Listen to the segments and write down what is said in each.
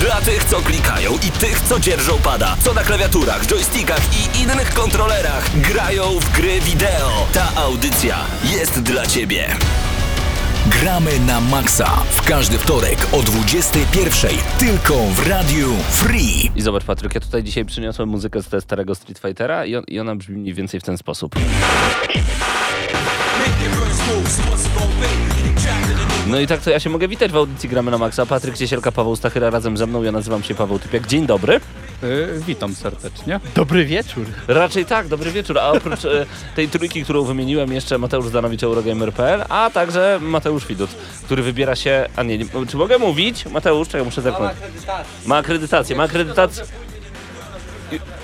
Dla tych, co klikają i tych, co dzierżą pada, co na klawiaturach, joystickach i innych kontrolerach grają w gry wideo. Ta audycja jest dla Ciebie. Gramy na maksa w każdy wtorek o 21.00 tylko w Radiu Free. I zobacz Patryk, ja tutaj dzisiaj przyniosłem muzykę z tego starego Street Fightera i, on, i ona brzmi mniej więcej w ten sposób. No i tak to ja się mogę witać w audycji Gramy na Maxa. Patryk Ciesielka, Paweł Stachyra razem ze mną. Ja nazywam się Paweł Typiak. Dzień dobry. Y, witam serdecznie. Dobry wieczór. Raczej tak, dobry wieczór. A oprócz e, tej trójki, którą wymieniłem, jeszcze Mateusz Zdanowicz, Eurogamer.pl, a także Mateusz Widut, który wybiera się... A nie, nie czy mogę mówić? Mateusz, czekaj, muszę zerknąć. Ma akredytację. Ma akredytację. I-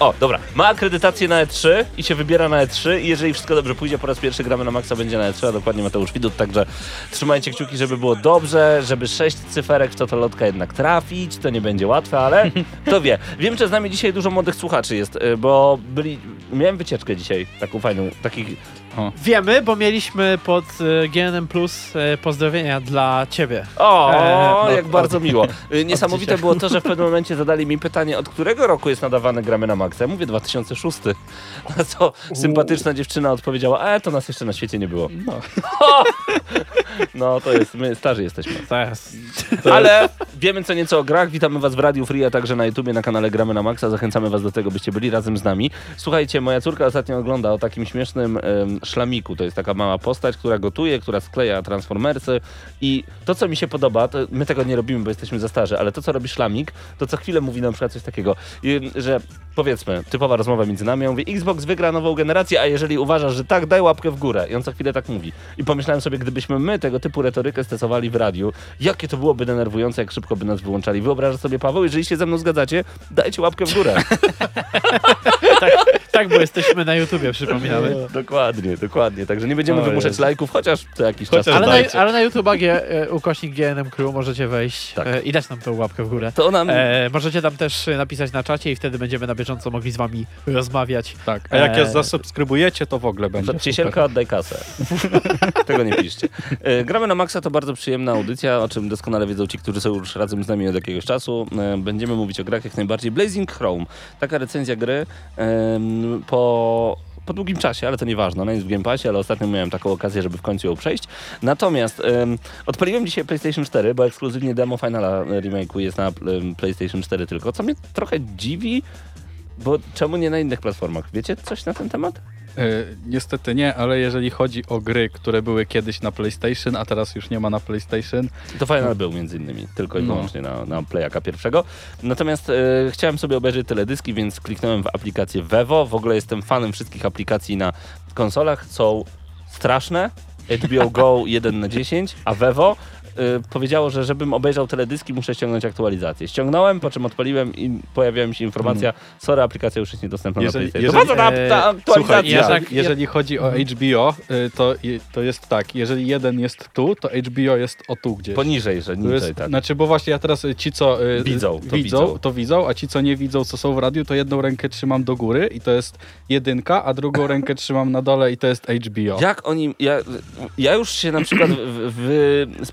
O, dobra. Ma akredytację na E3 i się wybiera na E3 i jeżeli wszystko dobrze pójdzie, po raz pierwszy gramy na maksa będzie na E3, a dokładnie Mateusz Widut, także trzymajcie kciuki, żeby było dobrze, żeby sześć cyferek w totolotka jednak trafić, to nie będzie łatwe, ale kto wie. Wiem, że z nami dzisiaj dużo młodych słuchaczy jest, y, bo byli... Miałem wycieczkę dzisiaj, taką fajną, takich... Wiemy, bo mieliśmy pod e, GNM Plus e, pozdrowienia dla ciebie. O, E, no, jak bardzo miło. Y, Niesamowite było to, że w pewnym momencie zadali mi pytanie, od którego roku jest nadawany Gramy na Maxa. Ja mówię 2006. Na co sympatyczna dziewczyna odpowiedziała, e, to nas jeszcze na świecie nie było. No. No, to jest, my starzy jesteśmy. Ale wiemy co nieco o grach. Witamy was w Radiu Free, a także na YouTubie, na kanale Gramy na Maxa. Zachęcamy was do tego, byście byli razem z nami. Słuchajcie, moja córka ostatnio ogląda o takim śmiesznym em, szlamiku. To jest taka mała postać, która gotuje, która skleja transformersy i to, co mi się podoba, to my tego nie robimy, bo jesteśmy za starzy, ale to, co robi szlamik, to co chwilę mówi na przykład coś takiego, i, że powiedzmy, typowa rozmowa między nami, ja mówię, Xbox wygra nową generację, a jeżeli uważasz, że tak, daj łapkę w górę. I on co chwilę tak mówi. I pomyślałem sobie, gdybyśmy my tego typu retorykę stosowali w radiu, jakie to byłoby denerwujące, jak szybko by nas wyłączali. Wyobrażasz sobie, Paweł, jeżeli się ze mną zgadzacie, dajcie łapkę w górę. Tak, tak, bo jesteśmy na YouTubie, przypominamy. dokładnie, dokładnie. Także nie będziemy O wymuszać Jezu. lajków, chociaż co jakiś Chociaż czas. Ale na, ale na YouTube'a G, e, ukośnik GNM Crew możecie wejść Tak. e, i dać nam tą łapkę w górę. To nam... E, możecie tam też e, napisać na czacie i wtedy będziemy na bieżąco mogli z wami rozmawiać. Tak, a jak Eee. je zasubskrybujecie, to w ogóle będzie. Ciesielka, oddaj kasę. Tego nie piszcie. E, Gramy na Maxa to bardzo przyjemna audycja, o czym doskonale wiedzą ci, którzy są już razem z nami od jakiegoś czasu. E, Będziemy mówić o grach jak najbardziej. Blazing Chrome. Taka recenzja gry em, po po długim czasie, ale to nieważne, ona jest w Game Passie, ale ostatnio miałem taką okazję, żeby w końcu ją przejść. Natomiast em, odpaliłem dzisiaj PlayStation 4, bo ekskluzywnie demo Finala remake'u jest na em, PlayStation 4 tylko, co mnie trochę dziwi, bo czemu nie na innych platformach? Wiecie coś na ten temat? E, niestety nie, ale jeżeli chodzi o gry, które były kiedyś na PlayStation, a teraz już nie ma na PlayStation, To Final był między innymi, tylko i No. wyłącznie na, na Playaka pierwszego. Natomiast e, chciałem sobie obejrzeć teledyski, więc kliknąłem w aplikację Vevo. W ogóle jestem fanem wszystkich aplikacji na konsolach. Są straszne. HBO Go 1 na 10, a Vevo powiedziało, że żebym obejrzał teledyski, muszę ściągnąć aktualizację. Ściągnąłem, po czym odpaliłem i pojawiła mi się informacja, sorry, aplikacja już jest niedostępna Jeżeli- na PlayStation. jeżeli- to po co ta, e, aktualizacja? Słuchaj, ja jeżeli, tak- jeżeli chodzi o HBO, y, to, to jest tak, jeżeli jeden jest tu, to HBO jest o tu gdzieś. Poniżej, że niżej, jest, tak. Znaczy, bo właśnie ja teraz y, ci, co y, Widzą, to widzą, widzą. to widzą, a ci, co nie widzą, co są w radiu, to jedną rękę trzymam do góry i to jest jedynka, a drugą rękę trzymam na dole i to jest HBO. Jak oni. Ja, ja już się na przykład w-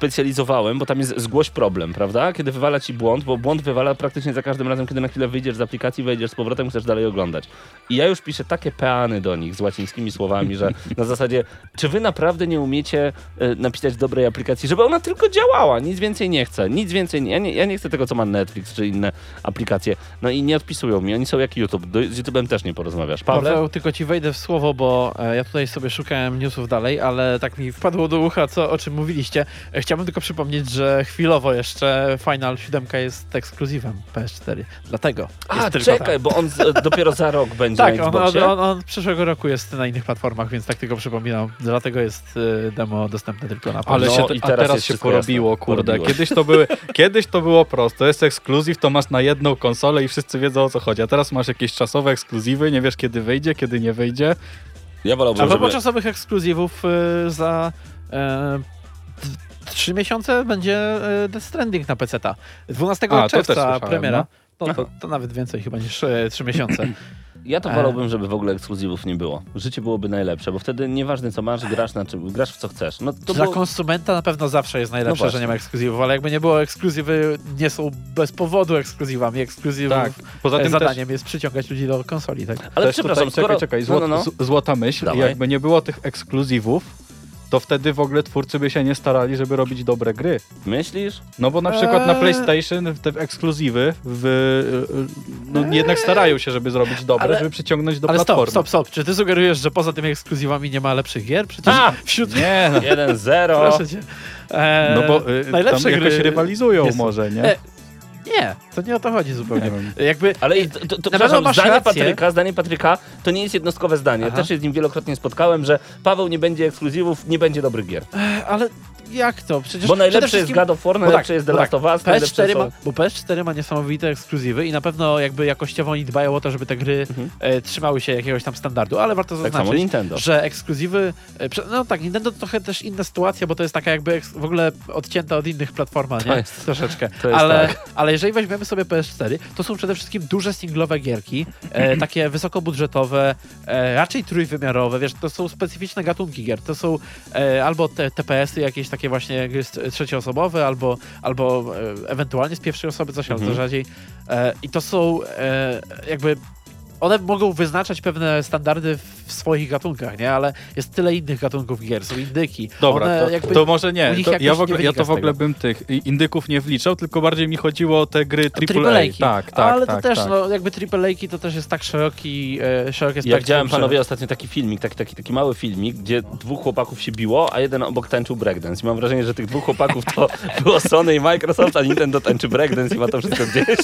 bo tam jest zgłoś problem, prawda? Kiedy wywala ci błąd, bo błąd wywala praktycznie za każdym razem, kiedy na chwilę wyjdziesz z aplikacji, wejdziesz z powrotem, chcesz dalej oglądać. I ja już piszę takie peany do nich z łacińskimi słowami, że na zasadzie, czy wy naprawdę nie umiecie e, napisać dobrej aplikacji, żeby ona tylko działała, nic więcej nie chcę, nic więcej, nie, ja nie, ja nie chcę tego, co ma Netflix czy inne aplikacje. No i nie odpisują mi, oni są jak YouTube, do, z YouTube'em też nie porozmawiasz. Pawle? Paweł, tylko ci wejdę w słowo, bo e, ja tutaj sobie szukałem newsów dalej, ale tak mi wpadło do ucha, co, o czym mówiliście. E, chciałbym tylko przypomnieć, że chwilowo jeszcze Final 7 jest ekskluzywem PS4. Dlatego. A, jest tylko czekaj, tam. bo on z, dopiero za rok będzie Tak, na on, on, on, on przyszłego roku jest na innych platformach, więc tak tylko przypominam. Dlatego jest e, demo dostępne tylko na Ale No się, i a teraz teraz się porobiło, jasne. kurde. Porobiło. Kiedyś to, były, kiedyś to było prosto. Jest ekskluzyw, to masz na jedną konsolę i wszyscy wiedzą o co chodzi. A teraz masz jakieś czasowe ekskluzywy, nie wiesz kiedy wyjdzie, kiedy nie wyjdzie. Ja A wolałbym, propos żeby... czasowych ekskluzywów y, za t- trzy miesiące będzie e, Death Stranding na PC-ta. 12 A, też czerwca premiera. no. To, to, to nawet więcej chyba niż e, trzy miesiące. Ja to wolałbym, żeby w ogóle ekskluzywów nie było. Życie byłoby najlepsze, bo wtedy nieważne co masz, grasz na czym, grasz w co chcesz. No to Dla było... konsumenta na pewno zawsze jest najlepsze, No że nie ma ekskluzywów, ale jakby nie było ekskluzywy, nie są bez powodu ekskluzywami. Ekskluzywów Tak. Poza e, tym zadaniem jest przyciągać ludzi do konsoli, tak? Ale też przepraszam, tutaj, skoro... Czekaj, czekaj, no, zło, no, no. z- złota myśl. Dawaj. Jakby nie było tych ekskluzywów, to wtedy w ogóle twórcy by się nie starali, żeby robić dobre gry. Myślisz? No bo na przykład na Eee. PlayStation te ekskluzywy w, no, jednak starają się, żeby zrobić dobre, Ale- żeby przyciągnąć do Ale platformy. stop, stop, stop. Czy ty sugerujesz, że poza tymi ekskluzywami nie ma lepszych gier? Przecież A! wśród... Nie, no, 1-0. Proszę cię. E, no bo y, tam najlepsze jakoś gry... rywalizują jest- może, nie? E, Nie, to nie o to chodzi zupełnie. Jakby Ale to, to, to, przepraszam, masz zdanie rację. Patryka, zdanie Patryka to nie jest jednostkowe zdanie. Aha. Też się z nim wielokrotnie spotkałem, że Paweł nie będzie ekskluzywów, nie będzie dobrych gier. Ale jak to? Przecież Bo najlepsze jest God of War, bo najlepsze tak, jest The Last tak, of Us, najlepsze PS4 są... ma, bo PS4 ma niesamowite ekskluzywy i na pewno jakby jakościowo oni dbają o to, żeby te gry e, trzymały się jakiegoś tam standardu, ale warto Mhm. Tak zaznaczyć, Nintendo. że ekskluzywy, e, no tak, Nintendo to trochę też inna sytuacja, bo to jest taka jakby w ogóle odcięta od innych platform, nie? jest- Troszeczkę. ale, tak. ale jeżeli weźmiemy sobie PS4, to są przede wszystkim duże singlowe gierki, e, takie wysokobudżetowe, e, raczej trójwymiarowe, wiesz, to są specyficzne gatunki gier, to są e, albo te TPS-y jakieś takie właśnie gry z- trzecioosobowe, albo, albo e, ewentualnie z pierwszej osoby, coś, Mhm. rzadziej. E, I to są e, jakby one mogą wyznaczać pewne standardy w swoich gatunkach, nie? Ale jest tyle innych gatunków gier, są indyki. Dobra, One to, jakby to może nie. To ja, w ogóle, ja to w ogóle bym tych indyków nie wliczał, tylko bardziej mi chodziło o te gry AAA. Triple Tak, tak, Ale tak, to też, tak. no jakby triple to też jest tak szeroki, e, szerokie Ja spektrum. widziałem, że- panowie, ostatnio taki filmik, taki, taki, taki mały filmik, gdzie dwóch chłopaków się biło, a jeden obok tańczył breakdance. I mam wrażenie, że tych dwóch chłopaków to było Sony i Microsoft, a Nintendo tańczy breakdance i ma to wszystko gdzieś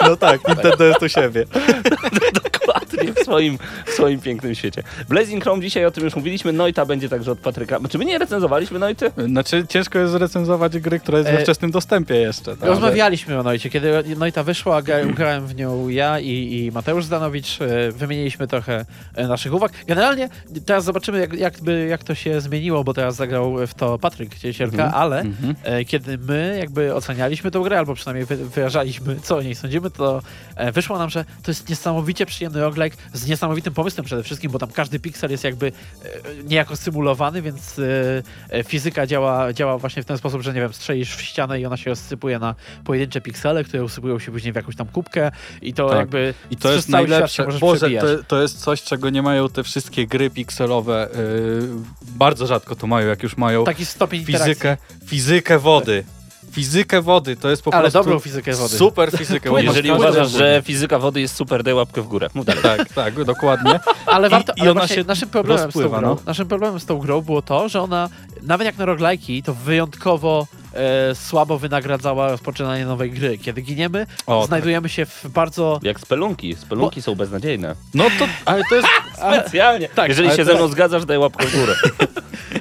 No tak, Nintendo jest u siebie. どこ w swoim, w swoim pięknym świecie. Blazing Chrome dzisiaj o tym już mówiliśmy, Noita będzie także od Patryka. Czy my nie recenzowaliśmy Noity? Znaczy ciężko jest zrecenzować gry, która jest we E, wczesnym dostępie jeszcze. Tak? Rozmawialiśmy o Noicie. Kiedy Noita wyszła, gra- grałem w nią ja i, i Mateusz Zdanowicz. e, Wymieniliśmy trochę e, naszych uwag. Generalnie teraz zobaczymy, jak, jakby, jak to się zmieniło, bo teraz zagrał w to Patryk Ciesielka, Mhm. ale e, kiedy my jakby ocenialiśmy tę grę, albo przynajmniej wy, wyrażaliśmy, co o niej sądzimy, to e, wyszło nam, że to jest niesamowicie przyjemny roguelike z niesamowitym pomysłem przede wszystkim, bo tam każdy piksel jest jakby e, niejako symulowany, więc e, e, fizyka działa, działa właśnie w ten sposób, że nie wiem, strzelisz w ścianę i ona się rozsypuje na pojedyncze piksele, które usypują się później w jakąś tam kubkę i to Tak. jakby I to jest najlepsze. Boże, to, to jest coś, czego nie mają te wszystkie gry pikselowe. Yy, bardzo rzadko to mają, jak już mają Taki stopień interakcji. fizykę, fizykę wody. Fizykę wody, to jest po Ale prostu dobrą fizykę wody. super fizykę wody. Jeżeli uważasz, że fizyka wody jest super, daj łapkę w górę. Mów dalej. Tak, tak, dokładnie. Ale I- warto, i ale ona się naszym problemem, z tą rozpływa, grą, no. naszym problemem z tą grą było to, że ona, nawet jak na roglajki, to wyjątkowo e, słabo wynagradzała rozpoczynanie nowej gry. Kiedy giniemy, O, znajdujemy się w bardzo... Jak spelunki. Spelunki są beznadziejne. No to, ale to jest, Specjalnie. tak, Jeżeli ale się to- ze mną zgadzasz, daj łapkę w górę.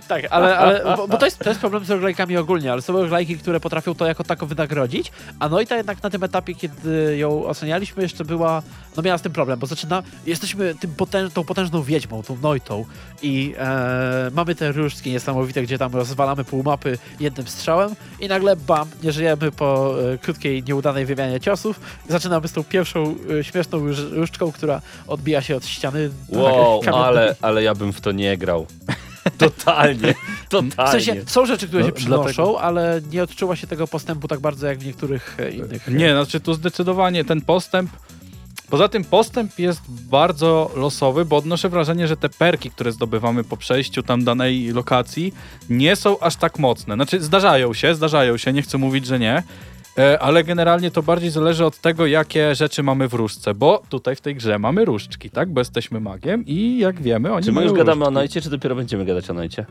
Tak, ale, ale bo, bo to, jest, to jest problem z roglajkami ogólnie, ale są roglajki, które potrafią to jako tako wynagrodzić, a Noita jednak na tym etapie, kiedy ją ocenialiśmy, jeszcze była, no miała z tym problem, bo zaczyna, jesteśmy tym potęż, tą potężną wiedźmą, tą Noitą i e, mamy te różdżki niesamowite, gdzie tam rozwalamy pół mapy jednym strzałem i nagle bam, nie żyjemy po e, krótkiej, nieudanej wymianie ciosów, zaczynamy z tą pierwszą e, śmieszną róż- różdżką, która odbija się od ściany. Wow, Tak, kamienną- ale, ale ja bym w to nie grał. Totalnie. W Totalnie. sensie są rzeczy, które No, się przynoszą, dlatego- ale nie odczuwa się tego postępu tak bardzo jak w niektórych e, innych. nie, znaczy tu zdecydowanie ten postęp, poza tym postęp jest bardzo losowy, bo odnoszę wrażenie, że te perki, które zdobywamy po przejściu tam danej lokacji, nie są aż tak mocne. Znaczy zdarzają się, zdarzają się, nie chcę mówić, że nie, e, ale generalnie to bardziej zależy od tego, jakie rzeczy mamy w różdżce, bo tutaj w tej grze mamy różdżki, tak? Bo jesteśmy magiem i jak wiemy, oni Czy my już gadamy o różdżki. Noicie, czy dopiero będziemy gadać o Noicie?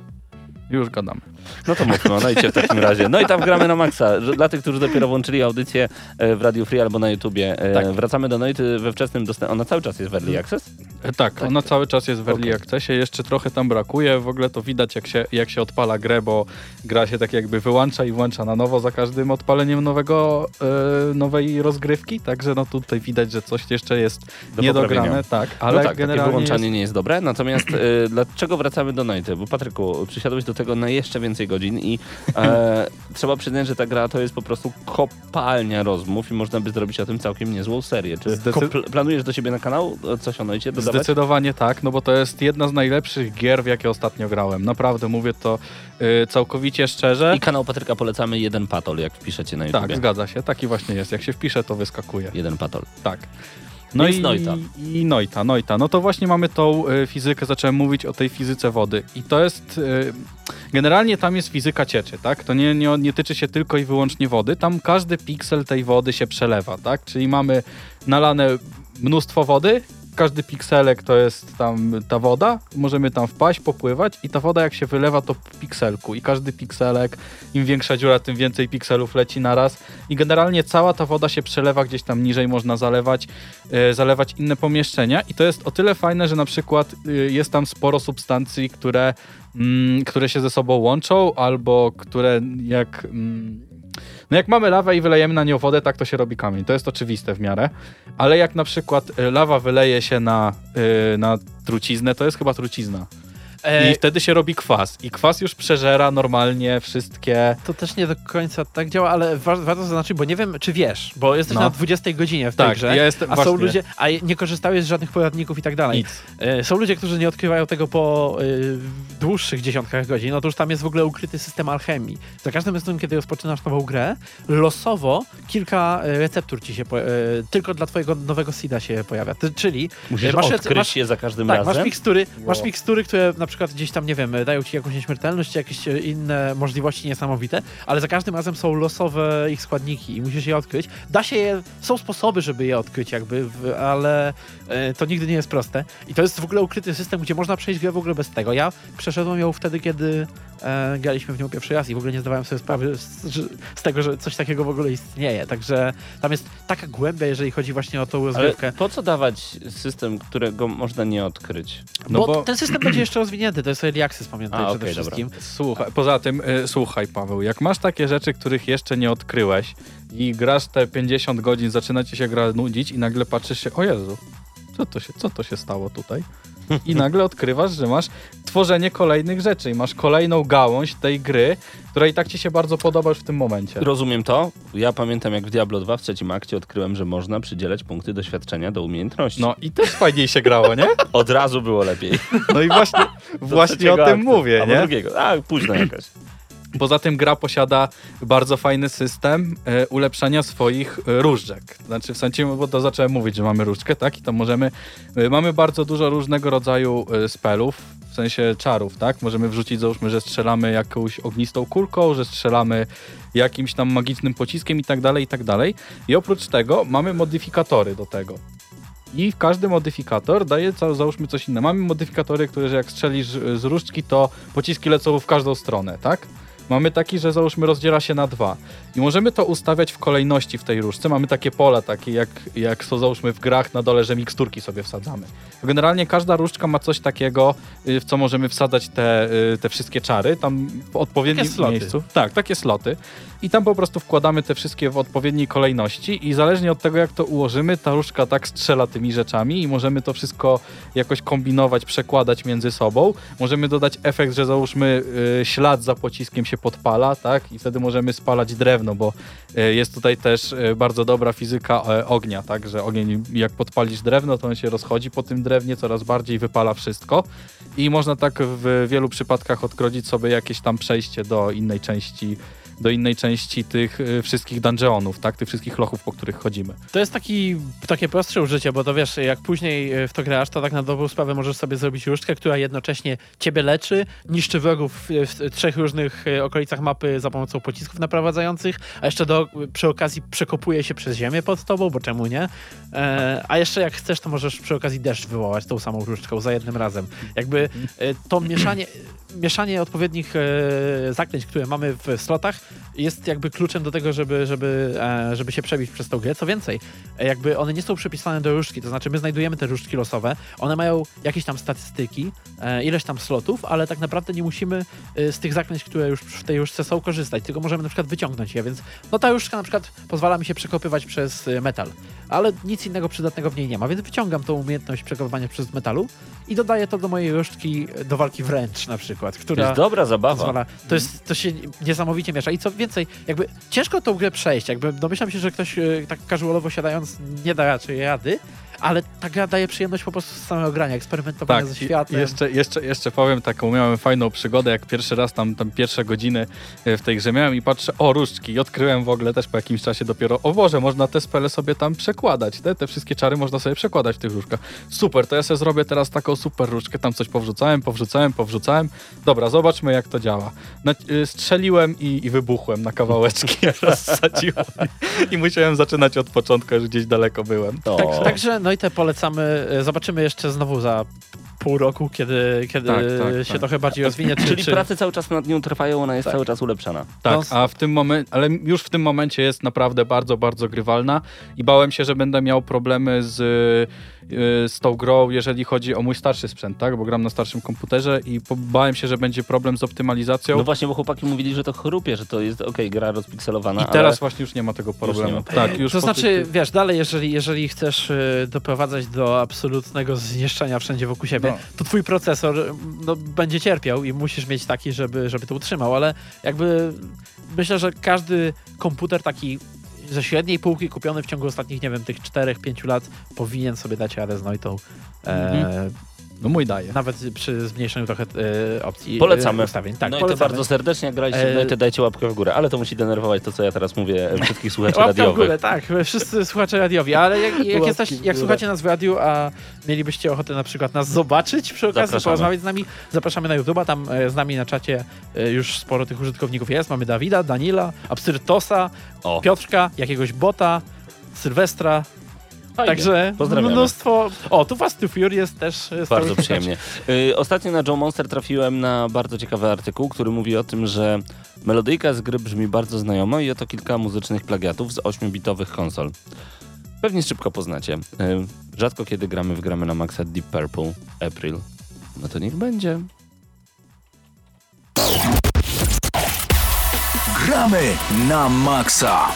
Już gadamy. No to mówmy, no idźcie w takim razie. No i tam gramy na maksa. Dla tych, którzy dopiero włączyli audycję e, w Radio Free albo na YouTubie, e, Tak. wracamy do Noity we wczesnym dostępie. Ona cały czas jest w Early Access? E, Tak, ona cały czas jest w Early Okej. Accessie, jeszcze trochę tam brakuje, w ogóle to widać jak się, jak się odpala grę, bo gra się tak jakby wyłącza i włącza na nowo za każdym odpaleniem nowego, e, nowej rozgrywki, także no tutaj widać, że coś jeszcze jest Do niedograne, tak, Ale ale no tak, generalnie wyłączanie jest, nie jest dobre. Natomiast e, dlaczego wracamy do Noity? Bo Patryku, przysiadłeś do tego na jeszcze więcej godzin i e, trzeba przyznać, że ta gra to jest po prostu kopalnia rozmów i można by zrobić o tym całkiem niezłą serię. Czy planujesz do siebie na kanał e, coś o Noicie dodawać? Zdecydowanie tak, no bo to jest jedna z najlepszych gier, w jakie ostatnio grałem. Naprawdę mówię to y, całkowicie szczerze. I kanał Patryka polecamy jeden patol, jak wpiszecie na YouTube. Tak, zgadza się, taki właśnie jest. Jak się wpisze, to wyskakuje. Jeden patol. Tak. No Więc i Noita. I Noita, Noita. No to właśnie mamy tą y, fizykę, zacząłem mówić o tej fizyce wody. I to jest. Y, generalnie tam jest fizyka cieczy, tak? To nie, nie, nie tyczy się tylko i wyłącznie wody. Tam każdy piksel tej wody się przelewa, tak? Czyli mamy nalane mnóstwo wody. Każdy pikselek to jest tam ta woda, możemy tam wpaść, popływać i ta woda jak się wylewa to pikselku. I każdy pikselek, im większa dziura, tym więcej pikselów leci naraz i generalnie cała ta woda się przelewa gdzieś tam niżej, można zalewać, e, zalewać inne pomieszczenia. I to jest o tyle fajne, że na przykład e, jest tam sporo substancji, które, mm, które się ze sobą łączą albo które jak... Mm, no jak mamy lawę i wylejemy na nią wodę, tak to się robi kamień. To jest oczywiste w miarę. Ale jak na przykład e, lawa wyleje się na, e, na truciznę, to jest chyba trucizna. E, I wtedy się robi kwas. I kwas już przeżera normalnie wszystkie... To też nie do końca tak działa, ale wa- warto zaznaczyć, bo nie wiem, czy wiesz, bo jesteś No. na 20 godzinie w tej Tak, grze, ja jestem- a są właśnie. ludzie, a nie korzystałeś z żadnych poradników i tak dalej. Nic. E, Są ludzie, którzy nie odkrywają tego po y, dłuższych dziesiątkach godzin. Otóż tam jest w ogóle ukryty system alchemii. Za każdym razem, kiedy rozpoczynasz nową grę, losowo kilka e, receptur ci się, po, e, tylko dla twojego nowego seeda się pojawia. Ty, czyli Musisz masz, odkryć masz, je za każdym tak, razem. masz mikstury, masz Wow. mikstury, które na przykład gdzieś tam, nie wiem, dają ci jakąś nieśmiertelność, czy jakieś e, inne możliwości niesamowite, ale za każdym razem są losowe ich składniki i musisz je odkryć. Da się je, są sposoby, żeby je odkryć jakby, ale e, to nigdy nie jest proste. I to jest w ogóle ukryty system, gdzie można przejść grę w ogóle bez tego. Ja przeszedłem ją wtedy, kiedy e, graliśmy w nią pierwszy raz i w ogóle nie zdawałem sobie sprawy z, z tego, że coś takiego w ogóle istnieje. Także tam jest taka głębia, jeżeli chodzi właśnie o tą Ale rozgrywkę. po co dawać system, którego można nie odkryć? No bo, bo- ten system będzie jeszcze rozwinięty, to jest early access, pamiętaj A, przede dobra. wszystkim. Słuchaj, poza tym, y, słuchaj Paweł, jak masz takie rzeczy, których jeszcze nie odkryłeś i grasz te 50 godzin, zaczyna ci się gra nudzić i nagle patrzysz się, o Jezu, co to się, co to się stało tutaj? I nagle odkrywasz, że masz tworzenie kolejnych rzeczy i masz kolejną gałąź tej gry, która i tak ci się bardzo podoba już w tym momencie. Rozumiem to. Ja pamiętam, jak w Diablo 2 w trzecim akcie odkryłem, że można przydzielać punkty doświadczenia do umiejętności. No i też fajniej się grało, nie? Od razu było lepiej. No i właśnie, właśnie o tym aktu. mówię, nie? drugiego. A, późno jakaś. Poza tym gra posiada bardzo fajny system e, ulepszania swoich e, różdżek. Znaczy w sensie, bo to zacząłem mówić, że mamy różdżkę, tak? I to możemy, e, mamy bardzo dużo różnego rodzaju spelów, w sensie czarów, tak? Możemy wrzucić, załóżmy, że strzelamy jakąś ognistą kulką, że strzelamy jakimś tam magicznym pociskiem i tak dalej, i tak dalej. I oprócz tego mamy modyfikatory do tego. I każdy modyfikator daje, załóżmy, coś innego. Mamy modyfikatory, które, że jak strzelisz z różdżki, to pociski lecą w każdą stronę, tak? Mamy taki, że załóżmy rozdziela się na dwa. I możemy to ustawiać w kolejności w tej różdżce. Mamy takie pola, takie jak, jak są załóżmy w grach na dole, że miksturki sobie wsadzamy. Generalnie każda różdżka ma coś takiego, y, w co możemy wsadzać te, y, te wszystkie czary, tam w odpowiednim Takie sloty. miejscu. Tak, takie sloty. I tam po prostu wkładamy te wszystkie w odpowiedniej kolejności i zależnie od tego, jak to ułożymy, ta różdżka tak strzela tymi rzeczami i możemy to wszystko jakoś kombinować, przekładać między sobą. Możemy dodać efekt, że załóżmy y, ślad za pociskiem się podpala, tak? I wtedy możemy spalać drewno, bo y, jest tutaj też y, bardzo dobra fizyka y, ognia, tak? Że ogień, jak podpalisz drewno, to on się rozchodzi po tym drewnie, coraz bardziej wypala wszystko. I można tak w wielu przypadkach odgrodzić sobie jakieś tam przejście do innej części do innej części tych y, wszystkich dungeonów, tak? Tych wszystkich lochów, po których chodzimy. To jest taki, takie prostsze użycie, bo to wiesz, jak później e, w to grasz, to tak na dobrą sprawę możesz sobie zrobić różdżkę, która jednocześnie ciebie leczy, niszczy wrogów w, trzech różnych e, okolicach mapy za pomocą pocisków naprowadzających, a jeszcze do, przy okazji przekopuje się przez ziemię pod tobą, bo czemu nie? E, a jeszcze jak chcesz, to możesz przy okazji deszcz wywołać tą samą różdżką za jednym razem. Jakby to mieszanie, mieszanie odpowiednich e, zaklęć, które mamy w slotach jest jakby kluczem do tego, żeby, żeby, e, żeby się przebić przez tą grę. Co więcej, jakby one nie są przypisane do różdżki, to znaczy my znajdujemy te różdżki losowe, one mają jakieś tam statystyki, e, ileś tam slotów, ale tak naprawdę nie musimy e, z tych zaklęć, które już w tej różdżce są, korzystać, tylko możemy na przykład wyciągnąć je, więc no ta różdżka na przykład pozwala mi się przekopywać przez metal, ale nic innego przydatnego w niej nie ma, więc wyciągam tą umiejętność przekopywania przez metalu i dodaję to do mojej różdżki do walki wręcz na przykład, To która jest dobra zabawa. pozwala. To, jest, to się niesamowicie miesza. I co więcej, jakby ciężko tą grę przejść. Jakby domyślam się, że ktoś e, tak casualowo siadając nie da raczej rady, ale ta gra daje przyjemność po prostu z samego grania, eksperymentowania ze Tak, i- światem. jeszcze, jeszcze, jeszcze powiem taką, miałem fajną przygodę, jak pierwszy raz tam, tam pierwsze godziny e, w tej grze miałem i patrzę, o różdżki i odkryłem w ogóle też po jakimś czasie dopiero, o Boże, można te spele sobie tam przekładać, te, te wszystkie czary można sobie przekładać w tych różdżkach. Super, to ja sobie zrobię teraz taką super różdżkę, tam coś powrzucałem, powrzucałem, powrzucałem. Dobra, zobaczmy jak to działa. Na, y, strzeliłem i, i wybuchłem na kawałeczki, rozsadziłem i, i musiałem zaczynać od początku, już gdzieś daleko byłem. O. Tak, także no i te polecamy. E, Zobaczymy jeszcze znowu za pół roku, kiedy, kiedy Tak, tak, się tak. trochę bardziej rozwinie. Czy, Czyli czy... prace cały czas nad nią trwają, ona jest Tak. cały czas ulepszana. Tak, No, a w tym momencie, ale już w tym momencie jest naprawdę bardzo, bardzo grywalna i bałem się, że będę miał problemy z, z tą grą, jeżeli chodzi o mój starszy sprzęt, tak? Bo gram na starszym komputerze i bałem się, że będzie problem z optymalizacją. No właśnie, bo chłopaki mówili, że to chrupie, że to jest okej, gra rozpikselowana, I teraz ale... właśnie już nie ma tego problemu. ma. Tak, już to znaczy, tych- wiesz, dalej, jeżeli, jeżeli chcesz y, doprowadzać do absolutnego zniszczenia wszędzie wokół siebie, No. to twój procesor y, no, będzie cierpiał i musisz mieć taki, żeby, żeby to utrzymał, ale jakby myślę, że każdy komputer taki ze średniej półki kupiony w ciągu ostatnich, nie wiem, tych 4-5 lat powinien sobie dać radę z Noitą. E, Mhm. No mój daje. Nawet przy zmniejszeniu trochę e, opcji Polecamy. e, ustawień. Tak, no i to polecamy. bardzo serdecznie, jak graliście, E, no i to dajcie łapkę w górę, ale to musi denerwować to, co ja teraz mówię e, wszystkich słuchaczy Łapka w radiowych. górę, tak. Wszyscy słuchacze radiowi, ale jak, jak, jesteś, w jak słuchacie nas w radiu, a mielibyście ochotę na przykład nas zobaczyć przy okazji, Zapraszamy. porozmawiać z nami, zapraszamy na YouTube'a, tam e, z nami na czacie e, już sporo tych użytkowników jest. Mamy Dawida, Danila, Absyrtosa, O, Piotrka, jakiegoś bota, Sylwestra, także Pozdrawiamy. mnóstwo... O, tu Fast to Furious też e, Bardzo przyjemnie. Y, Ostatnio na Joe Monster trafiłem na bardzo ciekawy artykuł, który mówi o tym, że melodyjka z gry brzmi bardzo znajomo i oto kilka muzycznych plagiatów z 8-bitowych konsol. Pewnie szybko poznacie. Y, Rzadko kiedy gramy w gramy na Maxa Deep Purple, April. No to niech będzie. Gramy na maksa.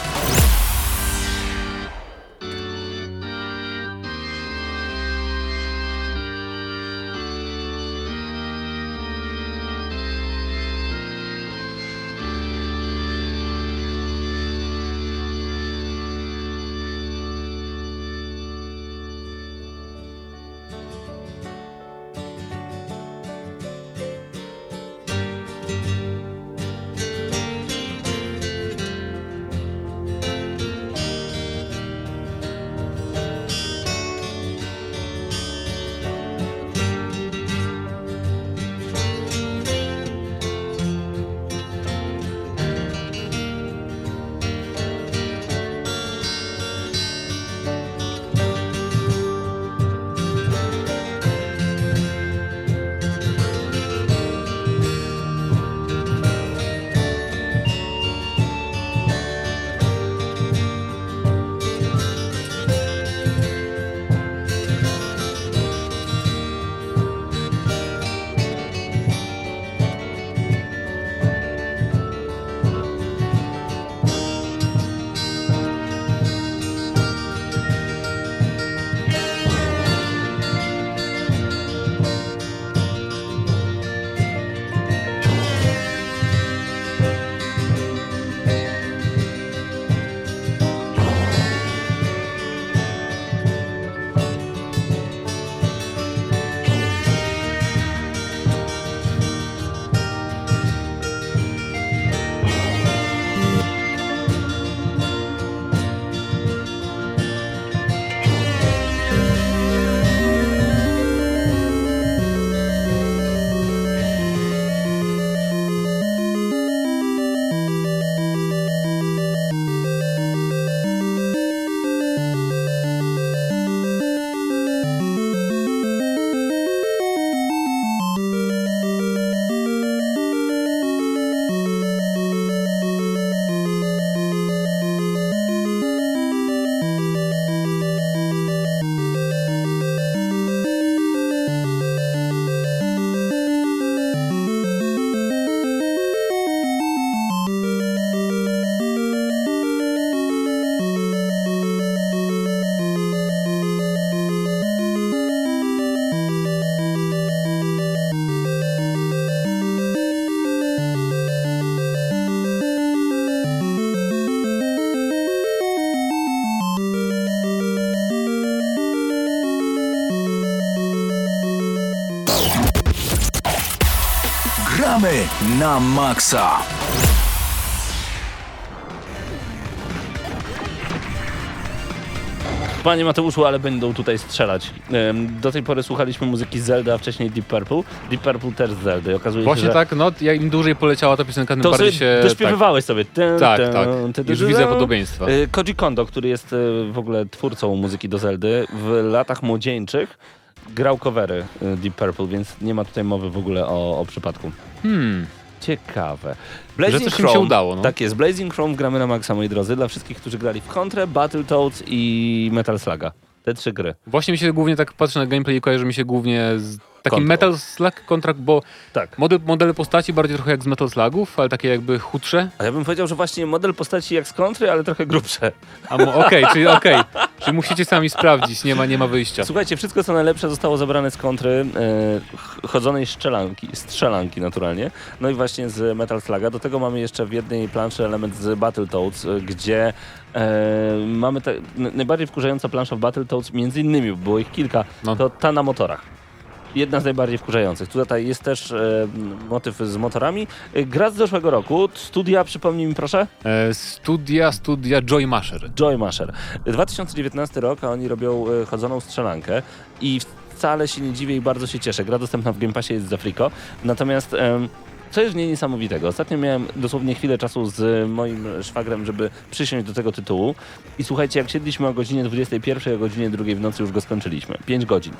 Gramy na maksa! Panie Mateuszu, ale będą tutaj strzelać. Do tej pory słuchaliśmy muzyki Zelda, a wcześniej Deep Purple. Deep Purple też z Zeldy. Okazuje Właśnie się, że tak, no im dłużej poleciała ta piosenka, tym To bardziej sobie się... dośpiewywałeś sobie. Tak, tę, tak. tę, Już widzę podobieństwa. Y, Koji Kondo, który jest y, w ogóle twórcą muzyki do Zeldy, w latach młodzieńczych grał covery y, Deep Purple, więc nie ma tutaj mowy w ogóle o, o przypadku. Hmm. Ciekawe. Że coś im się udało, no. Tak jest. Blazing Chrome gramy na maksa, moi drodzy, dla wszystkich, którzy grali w Contrę, Battletoads i Metal Sluga. Te trzy gry. Właśnie mi się głównie tak patrzę na gameplay i kojarzy mi się głównie z Control. Metal Slug kontrakt, bo Tak. model, modele postaci bardziej trochę jak z Metal Slugów, ale takie jakby chudsze. A ja bym powiedział, że właśnie model postaci jak z Kontry, ale trochę grubsze. A okej, czyli okej. Czyli musicie sami sprawdzić, nie ma, nie ma wyjścia. Słuchajcie, wszystko co najlepsze zostało zabrane z kontry e, ch- chodzonej strzelanki, strzelanki naturalnie, no i właśnie z Metal Sluga. Do tego mamy jeszcze w jednej planszy element z Battletoads, e, gdzie e, mamy te, najbardziej wkurzająca plansza w Battletoads, między innymi, bo było ich kilka, No. to ta na motorach. Jedna z najbardziej wkurzających. Tutaj jest też e, motyw z motorami. E, gra z zeszłego roku. Studia, przypomnij mi proszę. E, studia, studia Joy Masher. Joy Masher. 2019 rok, a oni robią e, chodzoną strzelankę i wcale się nie dziwię i bardzo się cieszę. Gra dostępna w Game Passie jest za friko. Natomiast em, co jest w niej niesamowitego? Ostatnio miałem dosłownie chwilę czasu z moim szwagrem, żeby przysiąść do tego tytułu i słuchajcie, jak siedliśmy o godzinie 21, a o godzinie 2 w nocy już go skończyliśmy. 5 godzin.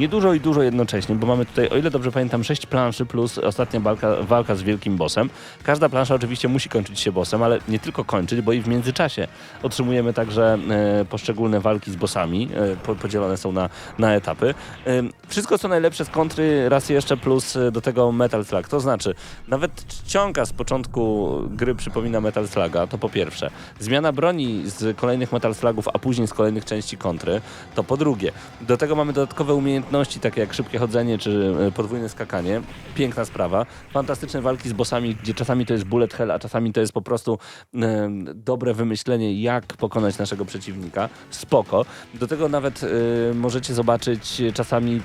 Niedużo i dużo jednocześnie, bo mamy tutaj, o ile dobrze pamiętam, 6 planszy plus ostatnia walka, walka z wielkim bossem. Każda plansza oczywiście musi kończyć się bossem, ale nie tylko kończyć, bo i w międzyczasie otrzymujemy także e, poszczególne walki z bossami, e, po, podzielone są na, na etapy. E, wszystko co najlepsze z kontry, raz jeszcze plus e, do tego Metal Slug, to znaczy nawet czcionka z początku gry przypomina Metal Sluga, to po pierwsze. Zmiana broni z kolejnych Metal Slugów, a później z kolejnych części kontry, to po drugie. Do tego mamy dodatkowe umiejętności, takie jak szybkie chodzenie czy e, podwójne skakanie. Piękna sprawa. Fantastyczne walki z bossami, gdzie czasami to jest bullet hell, a czasami to jest po prostu e, dobre wymyślenie, jak pokonać naszego przeciwnika. Spoko. Do tego nawet e, możecie zobaczyć czasami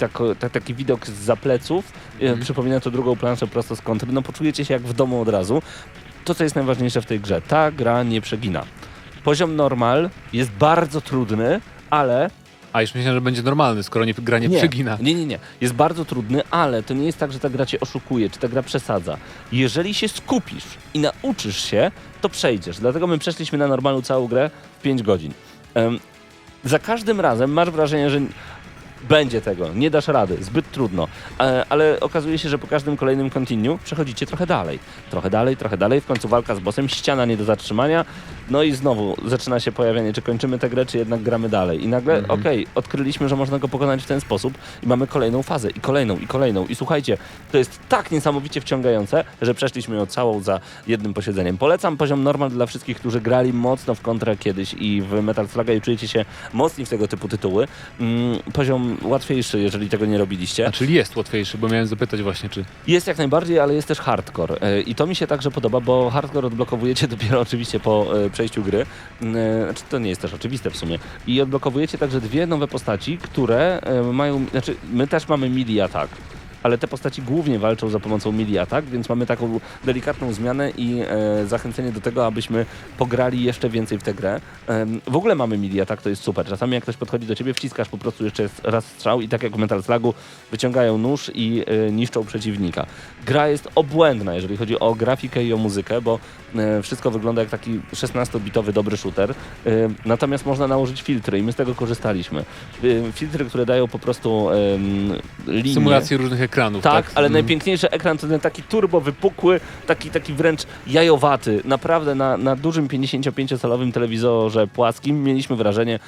taki widok z pleców. E, Przypomina to drugą planszę prosto z kontry. No poczujecie się jak w domu od razu. To, co jest najważniejsze w tej grze, ta gra nie przegina. Poziom normal jest bardzo trudny, ale A już myślałem, że będzie normalny, skoro nie, gra nie, przegina. nie, nie, nie. Jest bardzo trudny, ale to nie jest tak, że ta gra cię oszukuje, czy ta gra przesadza. Jeżeli się skupisz i nauczysz się, to przejdziesz. Dlatego my przeszliśmy na normalną całą grę w 5 godzin. Em, za każdym razem masz wrażenie, że będzie tego, nie dasz rady, zbyt trudno. E, ale okazuje się, że po każdym kolejnym continue przechodzicie trochę dalej. Trochę dalej, trochę dalej, w końcu walka z bossem, ściana nie do zatrzymania, no i znowu zaczyna się pojawianie, czy kończymy tę grę, czy jednak gramy dalej. I nagle, okej, odkryliśmy, że można go pokonać w ten sposób i mamy kolejną fazę, i kolejną, i kolejną. I słuchajcie, to jest tak niesamowicie wciągające, że przeszliśmy ją całą za jednym posiedzeniem. Polecam poziom normal dla wszystkich, którzy grali mocno w kontrę kiedyś i w Metal Sluga i czujecie się mocni w tego typu tytuły. Mm, poziom łatwiejszy, jeżeli tego nie robiliście. A czyli jest łatwiejszy, bo miałem zapytać właśnie, czy... Jest jak najbardziej, ale jest też hardcore. E, I to mi się także podoba, bo hardcore odblokowujecie dopiero oczywiście po e, przejściu gry. E, Znaczy, to nie jest też oczywiste w sumie. I odblokowujecie także dwie nowe postaci, które e, mają. Znaczy, my też mamy melee attack. Ale te postaci głównie walczą za pomocą melee attack, więc mamy taką delikatną zmianę i e, zachęcenie do tego, abyśmy pograli jeszcze więcej w tę grę. Em, w ogóle mamy melee attack, to jest super. Czasami jak ktoś podchodzi do ciebie, wciskasz po prostu jeszcze raz strzał i tak jak w Metal Slugu wyciągają nóż i e, niszczą przeciwnika. Gra jest obłędna, jeżeli chodzi o grafikę i o muzykę, bo e, wszystko wygląda jak taki 16-bitowy dobry shooter. E, natomiast można nałożyć filtry i my z tego korzystaliśmy. E, filtry, które dają po prostu em, linię. Symulacje różnych ekranów, Tak, tak? ale Mm. najpiękniejszy ekran to ten taki turbo wypukły, taki, taki wręcz jajowaty. Naprawdę na, na dużym 55-calowym telewizorze płaskim mieliśmy wrażenie,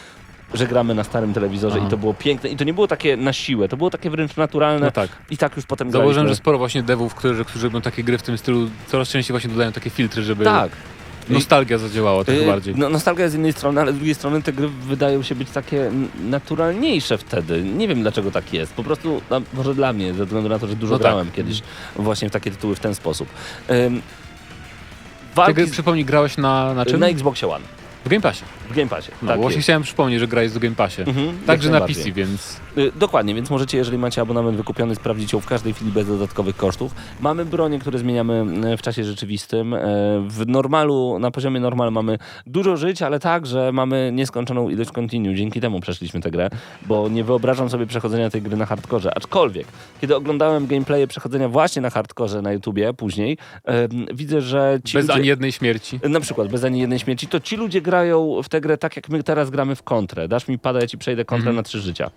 że gramy na starym telewizorze Aha. i to było piękne. I to nie było takie na siłę, to było takie wręcz naturalne. No tak. I tak już potem graliśmy. że sporo właśnie devów, którzy, którzy robią takie gry w tym stylu, coraz częściej właśnie dodają takie filtry, żeby Tak. nostalgia zadziałała trochę Y, bardziej. No, nostalgia z jednej strony, ale z drugiej strony te gry wydają się być takie naturalniejsze wtedy. Nie wiem dlaczego tak jest. Po prostu, no, może dla mnie, ze względu na to, że dużo No tak. grałem kiedyś właśnie w takie tytuły w ten sposób. Ym, Ty walki z, przypomnij, grałeś na, na czym? na Xboxie One. W Game Passie. w Game Passie. No, tak właśnie jest. chciałem przypomnieć, że gra jest w Game Passie. Mhm, Także na. PC, więc Y, Dokładnie, więc możecie, jeżeli macie abonament wykupiony, sprawdzić ją w każdej chwili bez dodatkowych kosztów. Mamy bronie, które zmieniamy y, w czasie rzeczywistym. Y, W normalu, na poziomie normal mamy dużo żyć, ale także mamy nieskończoną ilość continue. Dzięki temu przeszliśmy tę grę, bo nie wyobrażam sobie przechodzenia tej gry na hardkorze. Aczkolwiek, kiedy oglądałem gameplaye przechodzenia właśnie na hardkorze na YouTubie później, widzę, że ci bez ludzie... ani jednej śmierci. Na przykład, bez ani jednej śmierci, to ci ludzie grają w tę grę tak, jak my teraz gramy w kontrę. Dasz mi pada, ja ci przejdę kontrę na trzy życia.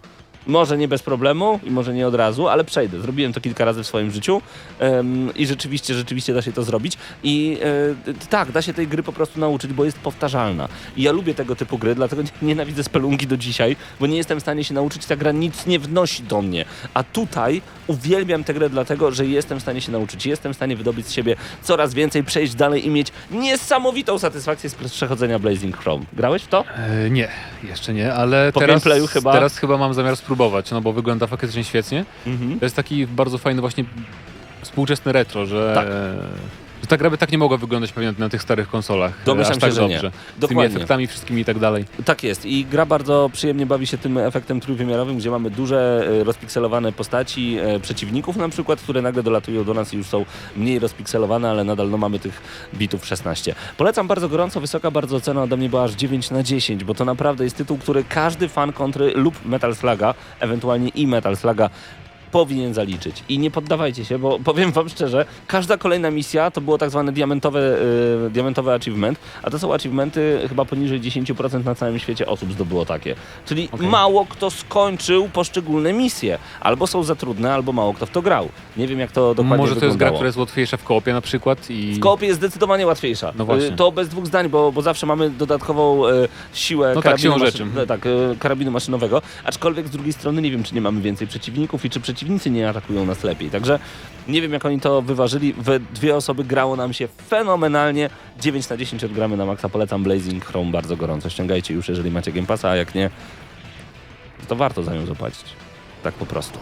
Może nie bez problemu i może nie od razu, ale przejdę. Zrobiłem to kilka razy w swoim życiu i rzeczywiście, rzeczywiście da się to zrobić. I e, tak, da się tej gry po prostu nauczyć, bo jest powtarzalna. I ja lubię tego typu gry, dlatego nie- nienawidzę spelunki do dzisiaj, bo nie jestem w stanie się nauczyć, ta gra nic nie wnosi do mnie. A tutaj uwielbiam tę grę dlatego, że jestem w stanie się nauczyć, jestem w stanie wydobyć z siebie coraz więcej, przejść dalej i mieć niesamowitą satysfakcję z przechodzenia Blazing Chrome. Grałeś w to? E, nie, jeszcze nie, ale Po teraz, chyba? teraz chyba mam zamiar spróbować, no bo wygląda faktycznie świetnie. Mhm. To jest taki bardzo fajny właśnie współczesny retro, że, Tak. Że ta gra by tak nie mogła wyglądać pewnie na tych starych konsolach. Domyślam aż tak się, że nie. dobrze. Z tymi Dokładnie. efektami wszystkimi i tak dalej. Tak jest i gra bardzo przyjemnie bawi się tym efektem trójwymiarowym, gdzie mamy duże, e, rozpikselowane postaci e, przeciwników na przykład, które nagle dolatują do nas i już są mniej rozpikselowane, ale nadal no, mamy tych bitów 16. Polecam bardzo gorąco, wysoka bardzo ocena ode mnie była aż 9 na 10, bo to naprawdę jest tytuł, który każdy fan kontry lub Metal Sluga, ewentualnie i Metal Sluga powinien zaliczyć. I nie poddawajcie się, bo powiem wam szczerze, każda kolejna misja to było tak zwane diamentowe, y, diamentowe achievement, a to są achievementy chyba poniżej 10% na całym świecie osób zdobyło takie. Czyli Okej. mało kto skończył poszczególne misje. Albo są za trudne, albo mało kto w to grał. Nie wiem jak to dokładnie Może to jest gra, wyglądało. która jest łatwiejsza w koopie na przykład i... W koopie jest zdecydowanie łatwiejsza. No właśnie. Y, To bez dwóch zdań, bo, bo zawsze mamy dodatkową e, siłę No tak, karabinu, rzeczy. maszyn- tak, e, karabinu maszynowego. Aczkolwiek z drugiej strony nie wiem, czy nie mamy więcej przeciwników i czy przeciwnicy nie atakują nas lepiej. Także nie wiem, jak oni to wyważyli. We dwie osoby grało nam się fenomenalnie. 9 na 10 odgramy na maksa. Polecam Blazing Chrome bardzo gorąco. Ściągajcie już, jeżeli macie Game Passa, a jak nie, to warto za nią zapłacić. Tak po prostu.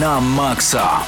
Na maksa.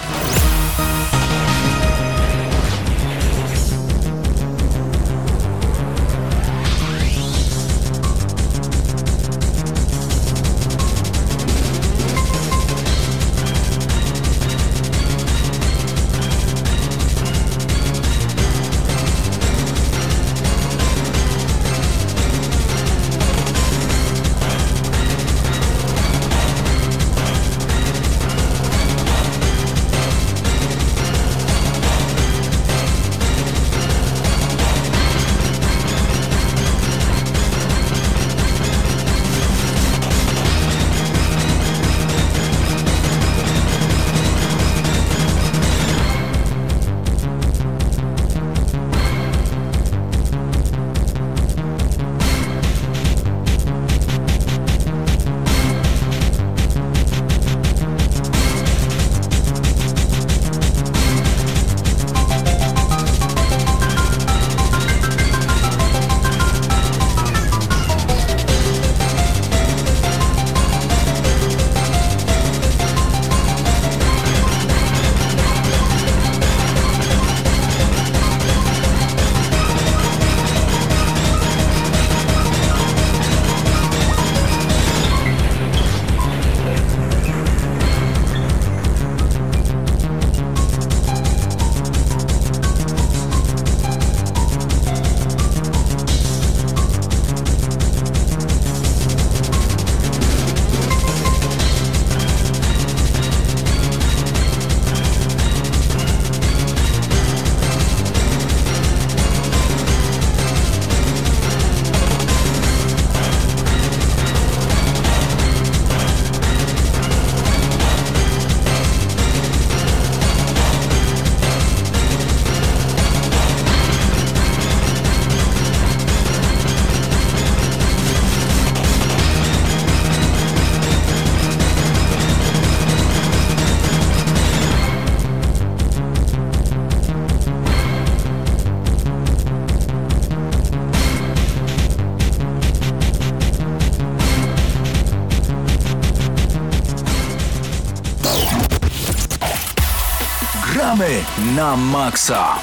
Na maksa.